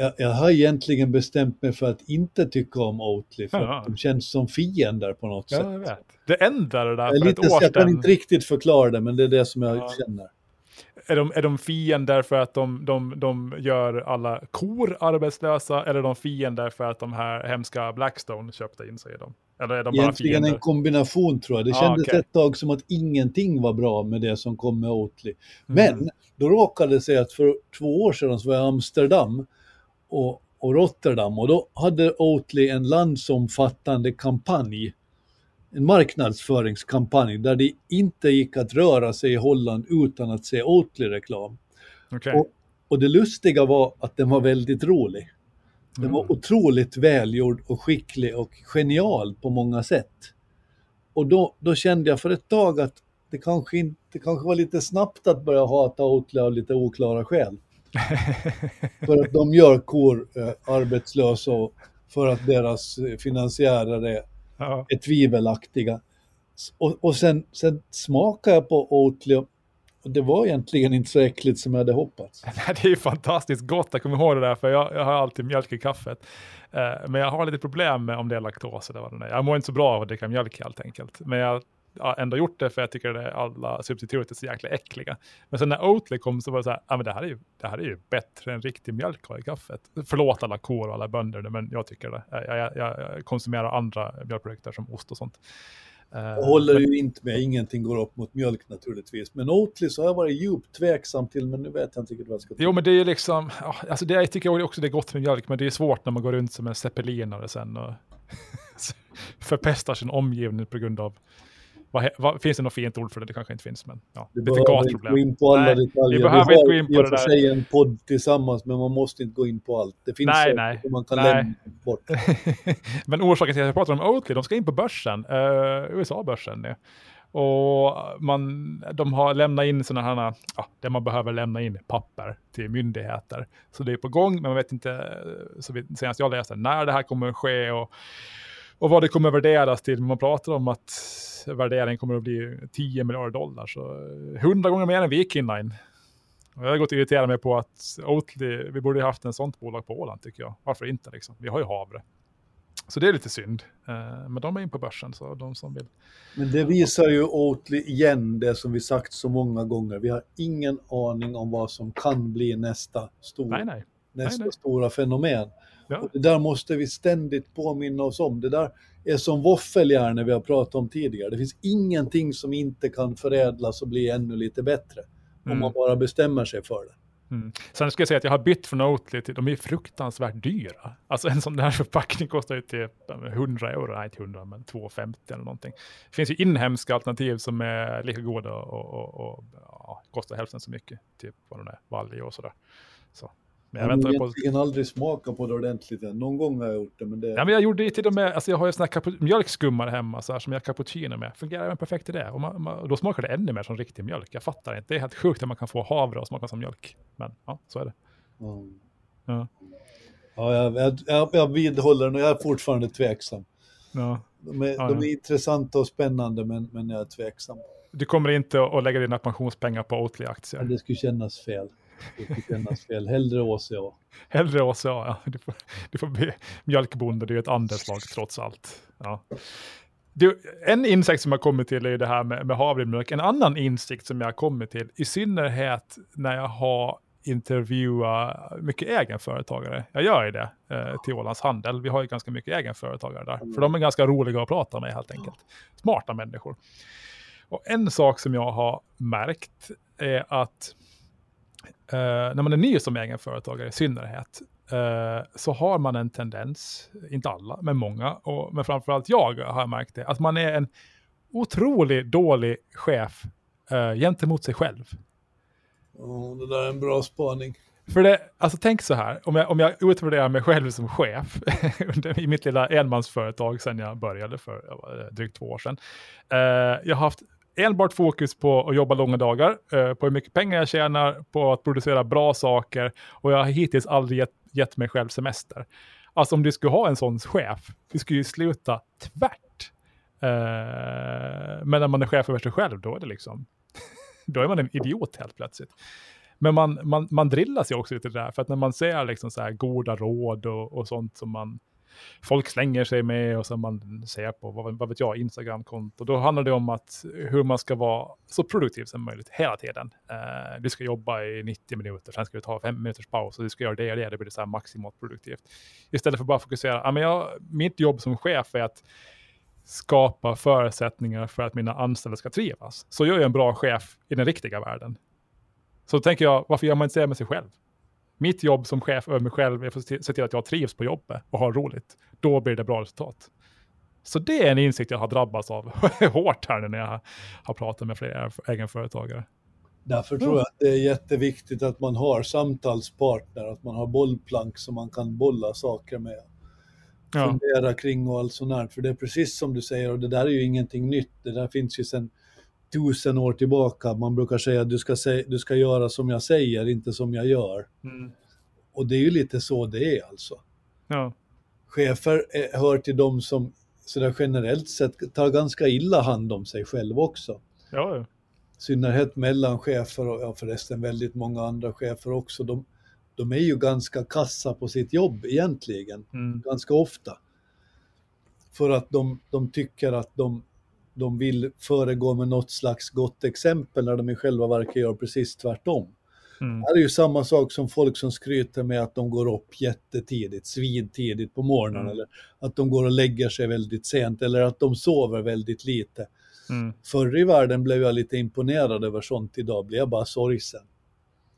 Jag, jag, har egentligen bestämt mig för att inte tycka om Oatly, för ja. att de känns som fiender på något sätt.
Jag vet. Det ändrade där
för lite, ett år sedan. Jag kan inte riktigt förklara det, men det är det som jag ja. känner.
Är de, är de fiender för att de, de, de gör alla kor arbetslösa, eller är de fiender för att de här hemska Blackstone köpte in sig i dem? Eller är de
Egentligen en kombination tror jag. Det kändes okay. ett tag som att ingenting var bra med det som kom med Oatly. Men mm. då råkade det sig att för två år sedan så var jag i Amsterdam och, och Rotterdam och då hade Oatly en landsomfattande kampanj, en marknadsföringskampanj där det inte gick att röra sig i Holland utan att se Oatly-reklam.
Okay.
Och, och, det lustiga var att den var väldigt rolig. Den mm. var otroligt välgjord och skicklig och genial på många sätt. Och då, då kände jag för ett tag att det kanske, inte, det kanske var lite snabbt att börja hata Oatly av lite oklara skäl. för att de gör kor eh, arbetslösa och för att deras finansiärer är, ja. är tvivelaktiga. Och, och sen, sen smakade jag på Oatly och det var egentligen inte så äckligt som jag hade hoppats.
det är fantastiskt gott, jag kommer ihåg det där, för jag, jag har alltid mjölk i kaffet. Eh, men jag har lite problem med om det är laktos eller vad det är. Jag mår inte så bra av att dricka mjölk helt enkelt. Men jag ändå gjort det för jag tycker att alla substitut är så jäkla äckliga. Men sen när Oatly kom så var det så här, ah, men det här är ju, det här är ju bättre än riktig mjölk i kaffet. Förlåt alla kor och alla bönder, men jag tycker det. Jag, jag, jag konsumerar andra mjölkprodukter som ost och sånt.
Eh, jag håller men... ju inte med, ingenting går upp mot mjölk naturligtvis. Men Oatly så har jag varit djupt tveksam till, men nu vet jag inte riktigt vad jag ska
tycka. Jo, men det är liksom, alltså det, jag tycker också det är gott med mjölk, men det är svårt när man går runt som en zeppelinare sen och förpestar sin omgivning på grund av vad, vad, finns det något fint ord för det? Det kanske inte finns, men ja,
det lite gatproblem. Gå in på alla nej, detaljer. Vi behöver vi inte gå in på det där. Vi har en podd tillsammans, men man måste inte gå in på allt. Det finns nej, nej, man kan nej. lämna bort.
men orsaken till att jag pratar om Oatly, de ska in på börsen, uh, USA-börsen nu. Och man, de har lämnat in sådana här, ja, där man behöver lämna in papper till myndigheter. Så det är på gång, men man vet inte, så vi, senast jag läste, när det här kommer att ske och, och vad det kommer värderas till. Man pratar om att värderingen kommer att bli 10 miljarder dollar, så 100 gånger mer än Viking Line. Och jag har gått och irriterat mig på att Oatly, vi borde ha haft en sånt bolag på Åland tycker jag. Varför inte liksom? Vi har ju havre. Så det är lite synd. Eh, men de är in på börsen, så de som vill.
Men det visar ju Oatly igen det som vi sagt så många gånger. Vi har ingen aning om vad som kan bli nästa, stor,
nej, nej.
nästa
nej.
stora fenomen.
Ja.
Och det där måste vi ständigt påminna oss om. Det där är som våffeljärn vi har pratat om tidigare. Det finns ingenting som inte kan förädlas och bli ännu lite bättre. Mm. Om man bara bestämmer sig för det.
Mm. Sen ska jag säga att jag har bytt från Oatly till, de är fruktansvärt dyra. Alltså en sån där förpackning kostar ju typ 100 euro, nej inte 100 men 250 eller någonting. Det finns ju inhemska alternativ som är lika goda och, och, och ja, kostar hälften så mycket. Typ vad det är, Valli och sådär. Så.
Men jag, jag har egentligen på... aldrig smakat på det ordentligt än. Någon gång har jag gjort det. Men, det...
Ja, men jag gjorde det till och med, alltså jag har ju såna här mjölkskummare hemma så här, som jag cappuccino med. Fungerar även perfekt i det. Och man, man, då smakar det ännu mer som riktig mjölk. Jag fattar inte. Det är helt sjukt att man kan få havre och smaka som mjölk. Men ja, så är det.
Mm. Ja, ja jag, jag, jag vidhåller den och jag är fortfarande tveksam.
Ja.
De, är, ja, de är intressanta och spännande men, men jag är tveksam.
Du kommer inte att lägga dina pensionspengar på Oatly-aktier?
Det skulle kännas fel. Vilket fel. Hellre Åsa.
Hellre Åsa, ja. Du får, du får bli mjölkbonde, det är ett andelslag trots allt. Ja. Du, en insikt som jag kommit till är det här med, med havremjölk. En annan insikt som jag kommit till, i synnerhet när jag har intervjuat mycket egenföretagare. Jag gör ju det eh, till Ålands Handel. Vi har ju ganska mycket egenföretagare där. För de är ganska roliga att prata med helt enkelt. Smarta människor. Och en sak som jag har märkt är att eh, när man är ny som egenföretagare i synnerhet, eh, så har man en tendens, inte alla, men många, och, men framförallt jag har märkt det, att man är en otroligt dålig chef eh, gentemot sig själv.
Oh, det där är en bra spaning.
För det, alltså tänk så här, om jag, om jag utvärderar mig själv som chef i mitt lilla enmansföretag sedan jag började för drygt två år sedan. Eh, jag har haft enbart fokus på att jobba långa dagar, eh, på hur mycket pengar jag tjänar, på att producera bra saker och jag har hittills aldrig gett, gett mig själv semester. Alltså om du skulle ha en sån chef, du skulle ju sluta tvärt. Eh, men när man är chef över sig själv, då är det liksom, då är man en idiot helt plötsligt. Men man, man, man drillas ju också lite där, för att när man ser liksom så här goda råd och, och sånt som man folk slänger sig med och som man ser på, vad, vad vet jag, Instagram-konto. Då handlar det om att hur man ska vara så produktiv som möjligt hela tiden. Eh, du ska jobba i 90 minuter, sen ska du ta fem minuters paus och du ska göra det och det, det blir så här maximalt produktivt. Istället för att bara fokusera, ja, men jag, mitt jobb som chef är att skapa förutsättningar för att mina anställda ska trivas. Så jag är en bra chef i den riktiga världen. Så tänker jag, varför gör man inte det med sig själv? Mitt jobb som chef över mig själv är att se till att jag trivs på jobbet och har roligt. Då blir det bra resultat. Så det är en insikt jag har drabbats av hårt här när jag har pratat med flera egenföretagare.
Därför tror jag att det är jätteviktigt att man har samtalspartner, att man har bollplank som man kan bolla saker med. Fundera ja. kring och allt sånt där. För det är precis som du säger, och det där är ju ingenting nytt. Det där finns ju sedan tusen år tillbaka. Man brukar säga att du ska, du ska göra som jag säger, inte som jag gör. Mm. Och det är ju lite så det är alltså.
Ja.
Chefer är, hör till de som sådär generellt sett tar ganska illa hand om sig själv också.
Ja. I
synnerhet mellanchefer och ja, förresten väldigt många andra chefer också. De, de är ju ganska kassa på sitt jobb egentligen, mm. ganska ofta. För att de, de tycker att de de vill föregå med något slags gott exempel när de i själva verket gör precis tvärtom. Mm. Det är ju samma sak som folk som skryter med att de går upp jättetidigt, svidtidigt på morgonen, mm. eller att de går och lägger sig väldigt sent, eller att de sover väldigt lite. Mm. Förr i världen blev jag lite imponerad över sånt, idag blir jag bara sorgsen.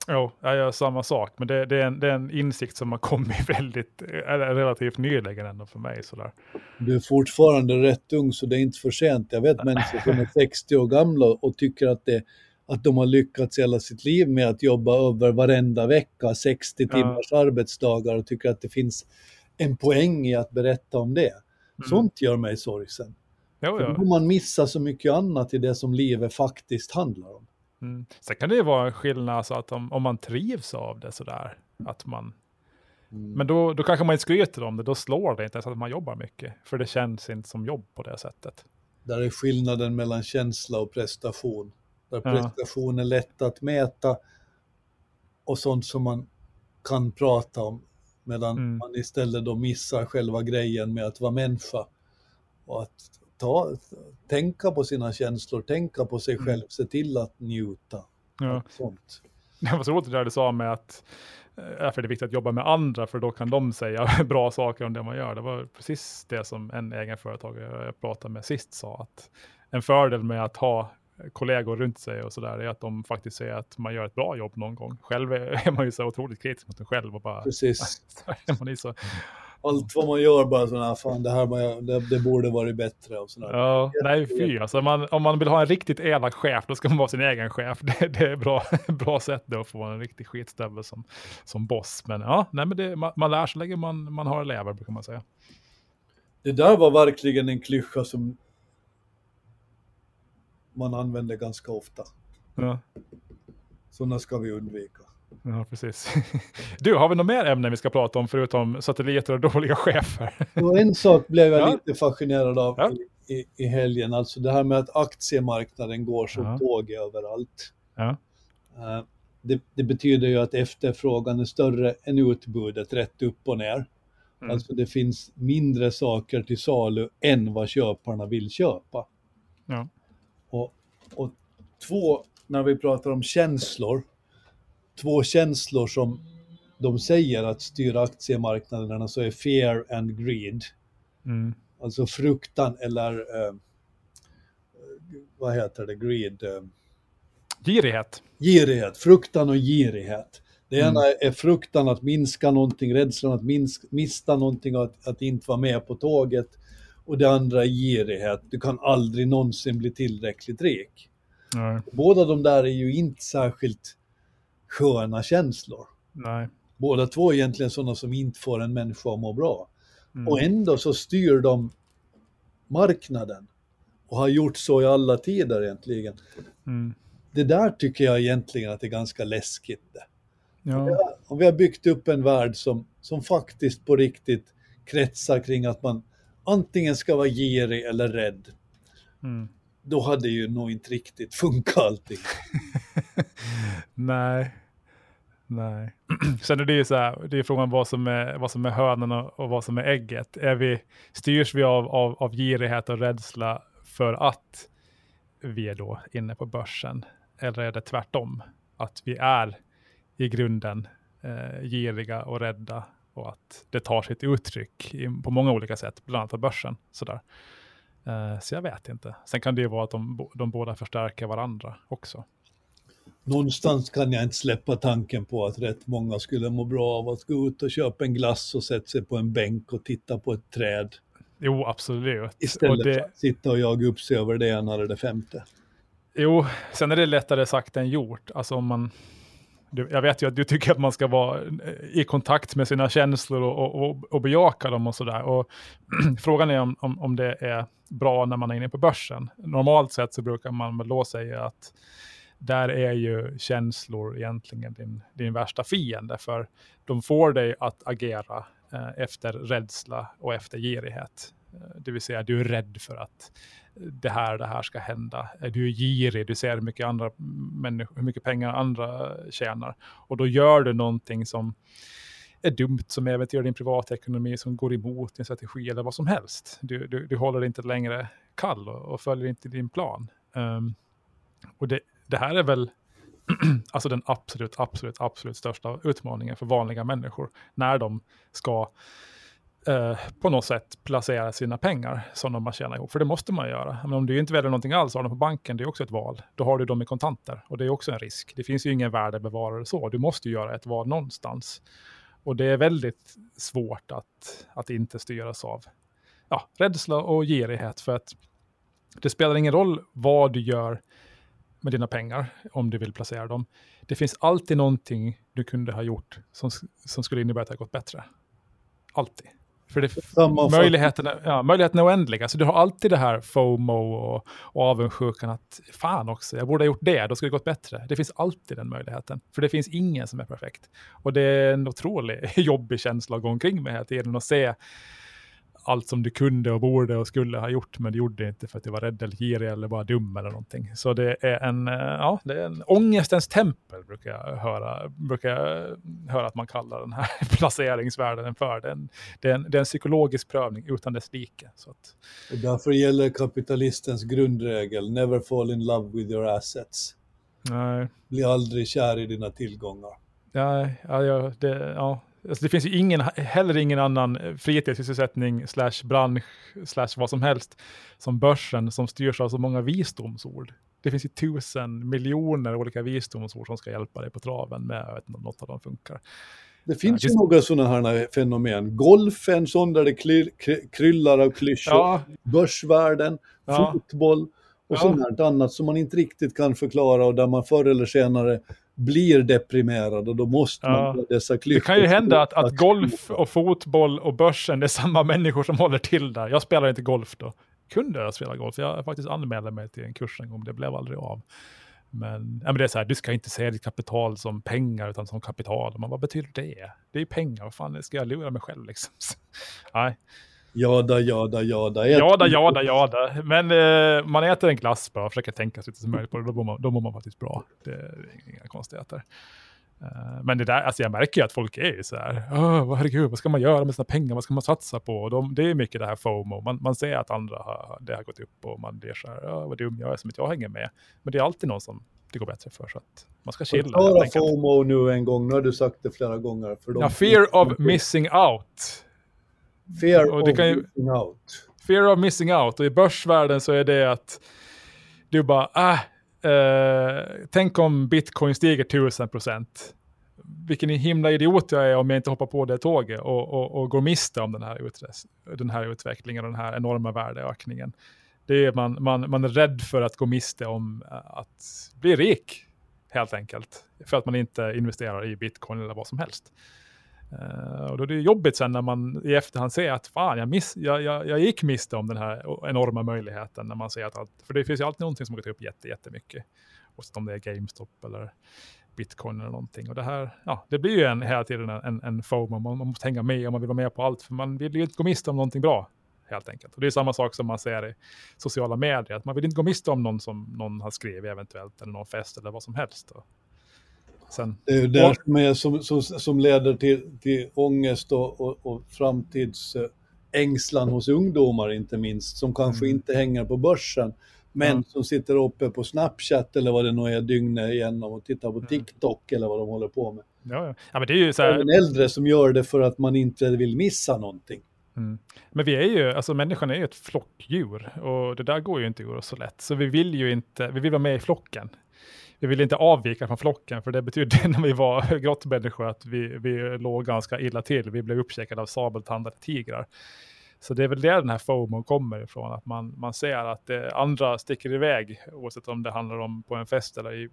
Jo, jag gör samma sak, men det, det, är en, det, är en, insikt som har kommit väldigt, eller relativt nyligen ändå för mig. Sådär.
Du är fortfarande rätt ung så det är inte för sent. Jag vet människor som är 60 år gamla och tycker att, det, att de har lyckats hela sitt liv med att jobba över varenda vecka, 60 timmars ja. arbetsdagar och tycker att det finns en poäng i att berätta om det. Mm. Sånt gör mig sorgsen. Jo, ja. Då man missar så mycket annat i det som livet faktiskt handlar om.
Mm. Sen kan det ju vara en skillnad så att om, om man trivs av det sådär, att man... Mm. Men då, då kanske man inte skryter om det, då slår det inte ens att man jobbar mycket. För det känns inte som jobb på det sättet.
Där är skillnaden mellan känsla och prestation. Där ja. prestation är lätt att mäta och sånt som man kan prata om. Medan mm. man istället då missar själva grejen med att vara människa. Och att ta, tänka på sina känslor, tänka på sig mm. själv, se till att njuta. Ja. Sånt.
Det var så roligt det där du sa med att därför är det viktigt att jobba med andra, för då kan de säga bra saker om det man gör. Det var precis det som en egenföretagare jag pratade med sist sa, att en fördel med att ha kollegor runt sig och sådär är att de faktiskt säger att man gör ett bra jobb någon gång. Själv är man ju så otroligt kritisk mot sig själv och bara...
Precis. man är så, allt vad man gör bara sådana fan det här det, det borde varit bättre och sådär.
Ja, nej fy alltså, man, om man vill ha en riktigt elak chef då ska man vara sin egen chef. Det, det är bra, bra sätt då att få en riktig skitstövel som, som boss. Men ja, nej men det, man, man lär sig länge man, man har elever brukar man säga.
Det där var verkligen en klyscha som man använder ganska ofta. Ja. Sådana ska vi undvika.
Ja, precis. Du, har vi något mer ämne vi ska prata om förutom satelliter och dåliga chefer?
Och en sak blev jag ja. lite fascinerad av ja. i, i helgen, alltså det här med att aktiemarknaden går som ja. tåg överallt. Ja. Uh, det, det, betyder ju att efterfrågan är större än utbudet rätt upp och ner. Mm. Alltså det finns mindre saker till salu än vad köparna vill köpa. Ja. Och, och två, när vi pratar om känslor, två känslor som de säger att styra aktiemarknaderna så är fear and greed. Mm. Alltså fruktan eller eh, vad heter det, greed? Eh,
girighet.
Girighet, fruktan och girighet. Det ena mm. är fruktan att minska någonting, rädslan att minska, mista någonting och att, att inte vara med på tåget. Och det andra är girighet, du kan aldrig någonsin bli tillräckligt rik. Mm. Båda de där är ju inte särskilt sköna känslor. Nej. Båda två är egentligen sådana som inte får en människa att må bra. Mm. Och ändå så styr de marknaden och har gjort så i alla tider egentligen. Mm. Det där tycker jag egentligen att det är ganska läskigt. Ja. Om, vi har, byggt upp en värld som, som faktiskt på riktigt kretsar kring att man antingen ska vara girig eller rädd, mm då hade ju nog inte riktigt funkat allting.
Nej, Nej. Sen är det ju så här, det är frågan vad som är, vad som är hönan och, och vad som är ägget. Är vi, styrs vi av, av, av girighet och rädsla för att vi är då inne på börsen? Eller är det tvärtom? Att vi är i grunden eh, giriga och rädda och att det tar sitt uttryck i, på många olika sätt, bland annat på börsen. Sådär. Eh, så jag vet inte. Sen kan det ju vara att de, de båda förstärker varandra också
någonstans kan jag inte släppa tanken på att rätt många skulle må bra av att gå ut och köpa en glass och sätta sig på en bänk och titta på ett träd.
Jo, absolut.
Istället det... för att sitta och jaga upp sig över det ena eller det femte.
Jo, sen är det lättare sagt än gjort. Alltså om man... Jag vet ju att du tycker att man ska vara eh, i kontakt med sina känslor och, och, och bejaka dem och sådär. Och frågan är om, om, om det är bra när man är inne på börsen. Normalt sett så brukar man väl då säga att där är ju känslor egentligen din, din värsta fiende, för de får dig att agera eh, efter rädsla och efter girighet. Eh, det vill säga, du är rädd för att det här, det här ska hända. Du är girig, du ser hur mycket, andra människor, hur mycket pengar andra tjänar. Och då gör du någonting som är dumt, som äventyrar din privatekonomi, som går emot din strategi eller vad som helst. Du, du, du håller inte längre kall och, och följer inte din plan. Um, och det, det här är väl alltså den absolut, absolut, absolut största utmaningen för vanliga människor när de ska eh, på något sätt placera sina pengar som de har tjänat ihop. För det måste man göra. Men om du inte väljer någonting alls, har dem på banken, det är också ett val. Då har du dem i kontanter och det är också en risk. Det finns ju ingen värdebevarare så. Du måste göra ett val någonstans. Och det är väldigt svårt att, att inte styras av ja, rädsla och girighet. För att det spelar ingen roll vad du gör med dina pengar, om du vill placera dem. Det finns alltid någonting du kunde ha gjort som, som skulle innebära att det har gått bättre. Alltid. För det, möjligheterna, ja, möjligheterna är oändliga. Så du har alltid det här FOMO och, och avundsjukan att fan också, jag borde ha gjort det, då skulle det gått bättre. Det finns alltid den möjligheten. För det finns ingen som är perfekt. Och det är en otroligt jobbig känsla att gå omkring med hela tiden och se allt som du kunde och borde och skulle ha gjort, men du gjorde inte för att du var rädd eller girig eller bara dum eller någonting. Så det är en, eh, ja, det är en ångestens tempel, brukar jag höra, brukar jag höra att man kallar den här placeringsvärden för. Det är, en, det, är en, det är en psykologisk prövning utan dess like. Så att...
Därför gäller kapitalistens grundregel, never fall in love with your assets.
Nej.
Bli aldrig kär i dina tillgångar.
Ja, ja, det, ja, Alltså det finns ju ingen, heller ingen annan eh, fritidssysselsättning slash bransch slash vad som helst som börsen som styrs av så många visdomsord. Det finns ju tusen miljoner olika visdomsord som ska hjälpa dig på traven med, jag vet inte om något av dem funkar.
Det finns ja, ju några sådana här fenomen. Golf är en sån där det kly, kryllar av klyschor. Ja. Börsvärlden, ja. fotboll och ja. sånt annat som man inte riktigt kan förklara och där man förr eller senare blir deprimerad och då måste man ja. dessa klyftor.
Det kan ju hända att, att golf och fotboll och börsen det är samma människor som håller till där. Jag spelar inte golf då. Kunde jag spela golf? Jag faktiskt anmälde mig till en kurs en gång, det blev aldrig av. Men, ja, men det är så här, du ska inte se ditt kapital som pengar utan som kapital. Men vad betyder det? Det är pengar, vad fan ska jag lura mig själv liksom? Nej.
Jada, jada, jada.
Jada, jada, jada. Men eh, man äter en glass bara försöker tänka så lite som möjligt på det. Då mår man, då mår man faktiskt bra. Det är inga konstigheter. Uh, men det där, alltså jag märker ju att folk är ju så här, oh, herregud, vad ska man göra med sina pengar, vad ska man satsa på? De, det är mycket det här FOMO, man, man ser att andra har, det har gått upp och man blir så här, oh, vad dum jag är som inte jag hänger med. Men det är alltid någon som det går bättre för, så att man ska chilla.
Förklara FOMO nu en gång, nu har du sagt det flera gånger.
För ja, fear of missing out.
Fear och of ju, missing out.
Fear of missing out. Och i börsvärlden så är det att du bara, ah, eh, tänk om bitcoin stiger tusen procent. Vilken himla idiot jag är om jag inte hoppar på det tåget och, och, och går miste om den här, den här utvecklingen och den här enorma värdeökningen. Det är man, man, man är rädd för att gå miste om eh, att bli rik, helt enkelt. För att man inte investerar i bitcoin eller vad som helst. Uh, och då är det jobbigt sen när man i efterhand ser att fan, jag, miss, jag, jag, jag gick miste om den här enorma möjligheten när man ser att allt, för det finns ju alltid någonting som har gått upp jätte, jättemycket. Oavsett om det är GameStop eller bitcoin eller någonting. Och det här, ja, det blir ju en, hela tiden en, en FOMO, man, man måste hänga med och man vill vara med på allt, för man vill ju inte gå miste om någonting bra, helt enkelt. Och det är samma sak som man ser i sociala medier, att man vill inte gå miste om någon som någon har skrivit eventuellt, eller någon fest eller vad som helst. Och
Sen. Det är det som, är, som, som, som leder till, till ångest och, och, och framtidsängslan hos ungdomar inte minst, som kanske mm. inte hänger på börsen, men mm. som sitter uppe på Snapchat eller vad det nu är dygnet igenom och tittar på mm. TikTok eller vad de håller på med.
Ja, ja. ja men det är ju så här...
En äldre som gör det för att man inte vill missa någonting.
Mm. Men vi är ju, alltså människan är ju ett flockdjur och det där går ju inte så lätt. Så vi vill ju inte, vi vill vara med i flocken vi ville inte avvika från flocken, för det betydde när vi var grottmänniskor att vi, vi låg ganska illa till. Vi blev uppkäkade av sabeltandade tigrar. Så det är väl där den här FOMO kommer ifrån, att man, man ser att det, andra sticker iväg, oavsett om det handlar om på en fest eller i,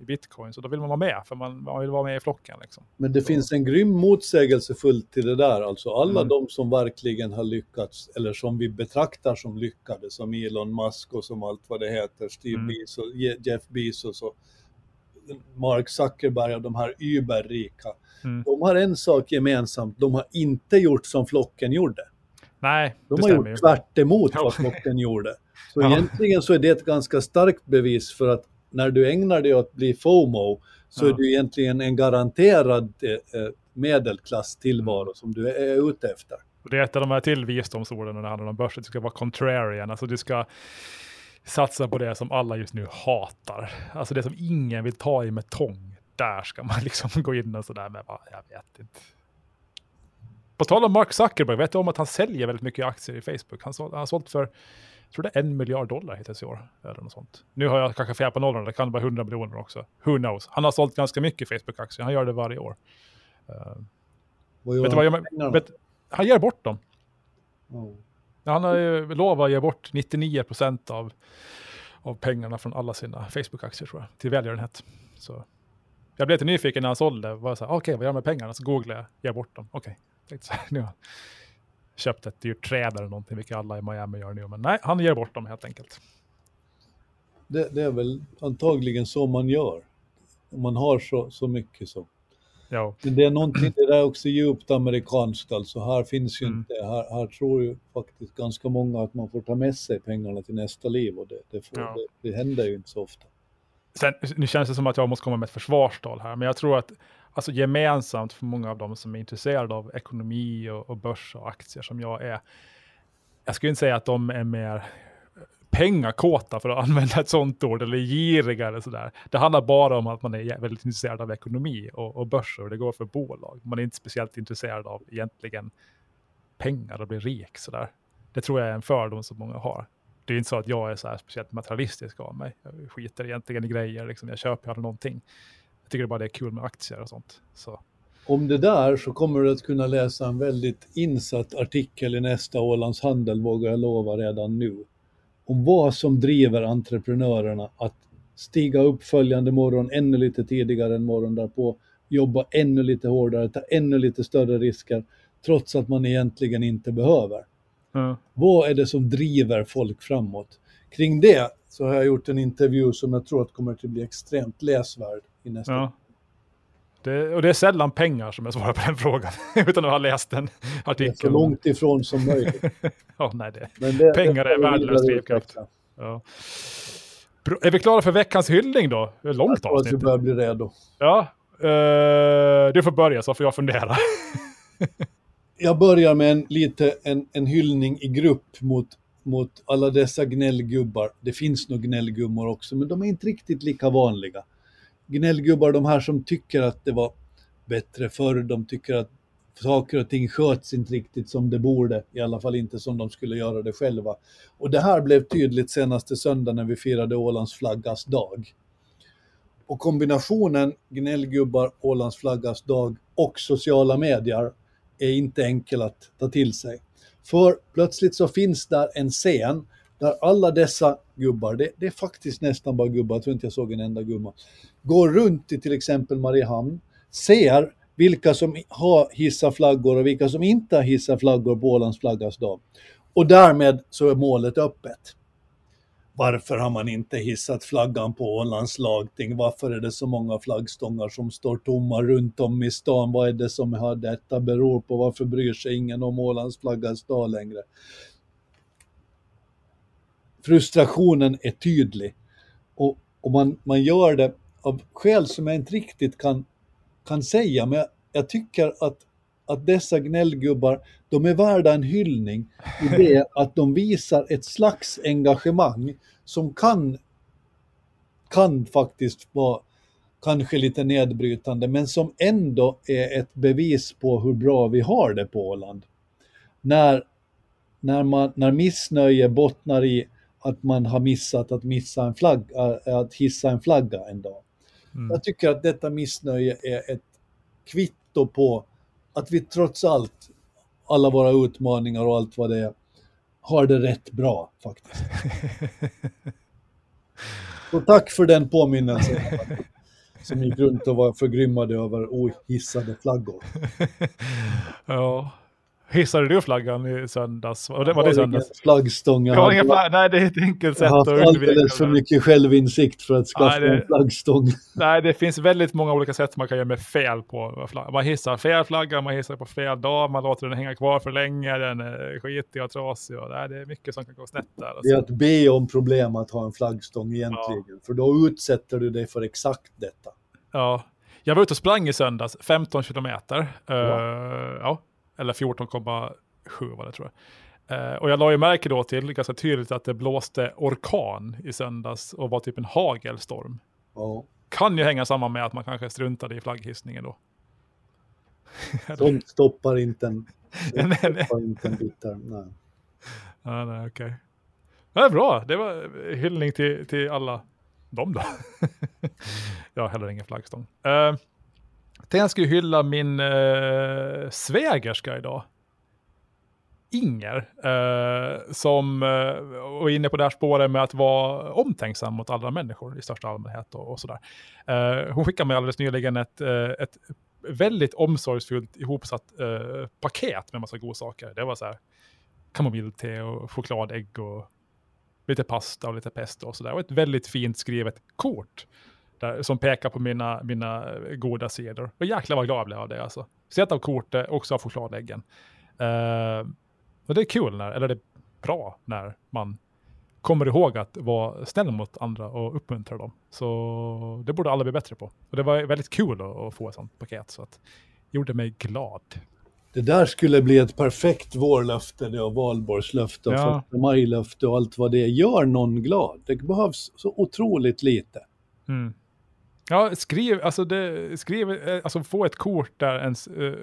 i bitcoin. Så då vill man vara med, för man, man vill vara med i flocken. Liksom.
Men det så. finns en grym motsägelsefullt till det där, alltså alla mm. de som verkligen har lyckats, eller som vi betraktar som lyckade, som Elon Musk och som allt vad det heter, Steve mm. Bezos, Jeff Bezos och Mark Zuckerberg och de här überrika. Mm. De har en sak gemensamt, de har inte gjort som flocken gjorde.
Nej,
De har gjort tvärt emot vad flocken gjorde. Så ja. egentligen så är det ett ganska starkt bevis för att när du ägnar dig åt att bli FOMO så ja. är du egentligen en garanterad eh, eh medelklass-tillvaro som du är ute efter.
Det är ett av de här till visdomsorden när det handlar om börsen, du ska vara contrarian, alltså du ska satsa på det som alla just nu hatar. Alltså det som ingen vill ta i med tång. Där ska man liksom gå in och sådär med, jag vet inte. På tal om Mark Zuckerberg, vet du om att han säljer väldigt mycket aktier i Facebook? Han, såld, han har sålt för, jag tror det är en miljard dollar hittills i år. Eller något sånt. Nu har jag kanske fel på nollorna, det kan vara hundra miljoner också. Who knows? Han har sålt ganska mycket Facebook-aktier, han gör det varje år. Uh, vet du vad jag, vet, han ger bort dem. Oh. Han har ju lovat att ge bort 99 procent av, av pengarna från alla sina Facebook-aktier tror jag, till välgörenhet. Så jag blev lite nyfiken när han sålde, okej okay, vad gör jag med pengarna? Så googlade jag, ge bort dem, okej. Okay. Köpt ett dyrt träd eller någonting, vilket alla i Miami gör nu. Men nej, han ger bort dem helt enkelt.
Det, det är väl antagligen så man gör. Om man har så, så mycket så. Ja. Men det är någonting, det där är också djupt amerikanskt alltså. Här finns ju mm. inte, här, här tror ju faktiskt ganska många att man får ta med sig pengarna till nästa liv och det, det, får, ja. det, det händer ju inte så ofta.
Sen, nu känns det som att jag måste komma med ett försvarstal här, men jag tror att alltså gemensamt för många av dem som är intresserade av ekonomi och, och börs och aktier som jag är, jag skulle inte säga att de är mer pengakåta för att använda ett sånt ord, eller giriga eller sådär. Det handlar bara om att man är väldigt intresserad av ekonomi och, och börser och det går för bolag. Man är inte speciellt intresserad av egentligen pengar och bli rik sådär. Det tror jag är en fördom som många har. Det är inte så att jag är så här speciellt materialistisk av mig. Jag skiter egentligen i grejer, liksom. jag köper aldrig någonting. Jag tycker bara det är kul med aktier och sånt. Så.
Om det där så kommer du att kunna läsa en väldigt insatt artikel i nästa Ålands Handel, vågar jag lova redan nu om vad som driver entreprenörerna att stiga upp följande morgon ännu lite tidigare än morgon därpå, jobba ännu lite hårdare, ta ännu lite större risker, trots att man egentligen inte behöver. Mm. Vad är det som driver folk framåt? Kring det så har jag gjort en intervju som jag tror att kommer att bli extremt läsvärd i nästa ja.
Det, och det är sällan pengar som jag svarar på den frågan, utan att ha läst en artikel.
så långt ifrån som möjligt.
ja, nej, det. det pengar det är värdelös drivkraft. Ja. Är vi klara för veckans hyllning då? Är långt
jag tror att vi börjar bli redo.
Ja, uh, du får börja så får jag fundera.
jag börjar med en, lite, en, en hyllning i grupp mot, mot alla dessa gnällgubbar. Det finns nog gnällgummor också, men de är inte riktigt lika vanliga gnällgubbar, de här som tycker att det var bättre förr, de tycker att saker och ting sköts inte riktigt som det borde, i alla fall inte som de skulle göra det själva. Och det här blev tydligt senaste söndagen när vi firade Ålands flaggas dag. Och kombinationen gnällgubbar, Ålands flaggas dag och sociala medier är inte enkel att ta till sig. För plötsligt så finns där en scen där alla dessa gubbar, det, det, är faktiskt nästan bara gubbar, jag tror inte jag såg en enda gumma, går runt i till exempel Mariehamn, ser vilka som har hissat flaggor och vilka som inte har hissat flaggor på Ålands flaggas dag. Och därmed så är målet öppet. Varför har man inte hissat flaggan på Ålands lagting? Varför är det så många flaggstångar som står tomma runt om i stan? Vad är det som har detta beror på? Varför bryr sig ingen om Ålands flaggas dag längre? Frustrationen är tydlig. Och, och man, man gör det av skäl som jag inte riktigt kan, kan säga, men jag, jag tycker att, att dessa gnällgubbar, de är värda en hyllning i det att de visar ett slags engagemang som kan, kan faktiskt vara kanske lite nedbrytande, men som ändå är ett bevis på hur bra vi har det på Åland. När, när, man, när missnöje bottnar i att man har missat att, missa en flagg, äh, att hissa en flagga en dag. Mm. Jag tycker att detta missnöje är ett kvitto på att vi trots allt, alla våra utmaningar och allt vad det är, har det rätt bra faktiskt. Så tack för den påminnelsen. som gick runt och var förgrymmade över ohissade flaggor.
ja. Hissade du flaggan i söndags? Och det, var det söndags?
Flaggstång.
Jag har ingen flagg. Nej, det är ett enkelt sätt
att undvika. Jag har haft alldeles för mycket självinsikt för att skaffa nej, det, en flaggstång.
Nej, det finns väldigt många olika sätt man kan göra med fel på. Man hissar fel flagga, man hissar på fel dag, man låter den hänga kvar för länge, den är skitig och trasig. Och, nej, det är mycket som kan gå snett där. Alltså.
Det är att be om problem att ha en flaggstång egentligen, ja. för då utsätter du dig för exakt detta.
Ja, jag var ute och sprang i söndags, 15 kilometer. Ja. Uh, ja eller 14,7 var det tror jag. Eh, och jag la ju märke då till ganska tydligt att det blåste orkan i söndags och var typ en hagelstorm.
Ja.
Kan ju hänga samman med att man kanske struntade i flagghissningen då.
Sånt stoppar inte en, stoppar inte en bitter, nej.
Ja, nej, okej. Okay. Det är bra, det var hyllning till, till alla dem då. jag har heller ingen flaggstång. Uh, jag ska ju hylla min eh, svägerska idag. Inger, eh, som eh, var inne på det här spåret med att vara omtänksam mot andra människor i största allmänhet och, och sådär. Eh, hon skickade mig alldeles nyligen ett, eh, ett väldigt omsorgsfullt ihopsatt eh, paket med massa godsaker. Det var så här kamomillte och chokladägg och lite pasta och lite pesto och sådär. Och ett väldigt fint skrivet kort där, som pekar på mina, mina goda sidor. Och jäklar vad glad jag blev av det alltså. Sett av kortet, också av chokladäggen. Uh, och det är kul, när, eller det är bra när man kommer ihåg att vara snäll mot andra och uppmuntra dem. Så det borde alla bli bättre på. Och det var väldigt kul att, att få ett sånt paket, så att det gjorde mig glad.
Det där skulle bli ett perfekt vårlöfte, det och valborgslöfte och ja. majlöfte och allt vad det är. Gör någon glad. Det behövs så otroligt lite.
Mm. Ja, skriv, alltså, det, skriv, eh, alltså få ett kort där ens, uh,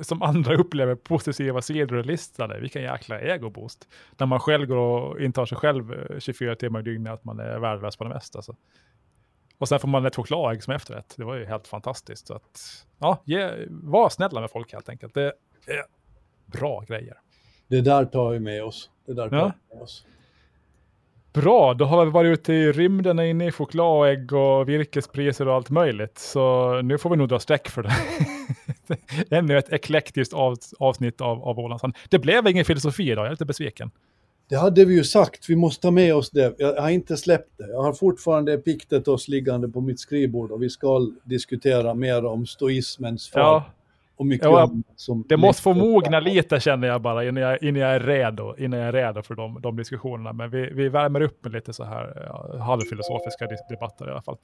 som andra upplever positiva sidor och listade. Vilken jäkla egoboost. När man själv går och intar sig själv 24 timmar i dygnet, att man är värdelös på det mesta. Alltså. Och sen får man ett chokladägg som efterrätt. Det var ju helt fantastiskt. Så att, ja, ge, var snälla med folk helt enkelt. Det är bra grejer.
Det där tar vi med oss. Det där tar ja. vi med oss.
Bra, då har vi varit ute i rymden inne i chokladägg och virkespriser och allt möjligt. Så nu får vi nog dra streck för det. Ännu ett eklektiskt av, avsnitt av, av Ålandsand. Det blev ingen filosofi idag, jag är lite besviken.
Det hade vi ju sagt, vi måste ta med oss det. Jag har inte släppt det. Jag har fortfarande Epiktetos liggande på mitt skrivbord och vi ska diskutera mer om stoismens fall. Ja. Och mycket ja,
som det måste få mogna lite känner jag bara innan jag, innan jag är redo, innan jag är redo för de, de diskussionerna. Men vi, vi värmer upp med lite så här ja, halvfilosofiska debatter i alla fall.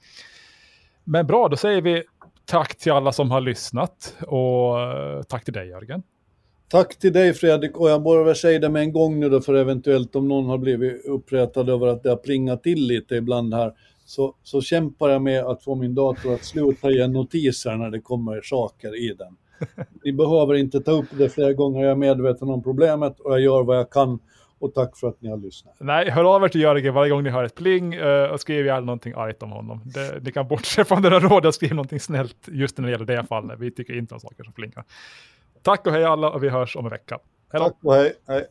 Men bra, då säger vi tack till alla som har lyssnat och eh, tack till dig Jörgen.
Tack till dig Fredrik och jag väl säga det med en gång nu då för eventuellt om någon har blivit upprättad över att det har plingat till lite ibland här så, så kämpar jag med att få min dator att sluta ge notiser när det kommer saker i den. Ni behöver inte ta upp det flera gånger, jag är medveten om problemet och jag gör vad jag kan. Och tack för att ni har lyssnat.
Nej, hör av er till Jörgen varje gång ni hör ett pling uh, och skriv gärna någonting argt om honom. Det, ni kan bortse från det rådet och skriva någonting snällt just när det gäller det fallet. Vi tycker inte om saker som plingar. Tack och hej alla och vi hörs om en vecka.
Hej Tack och hej. hej.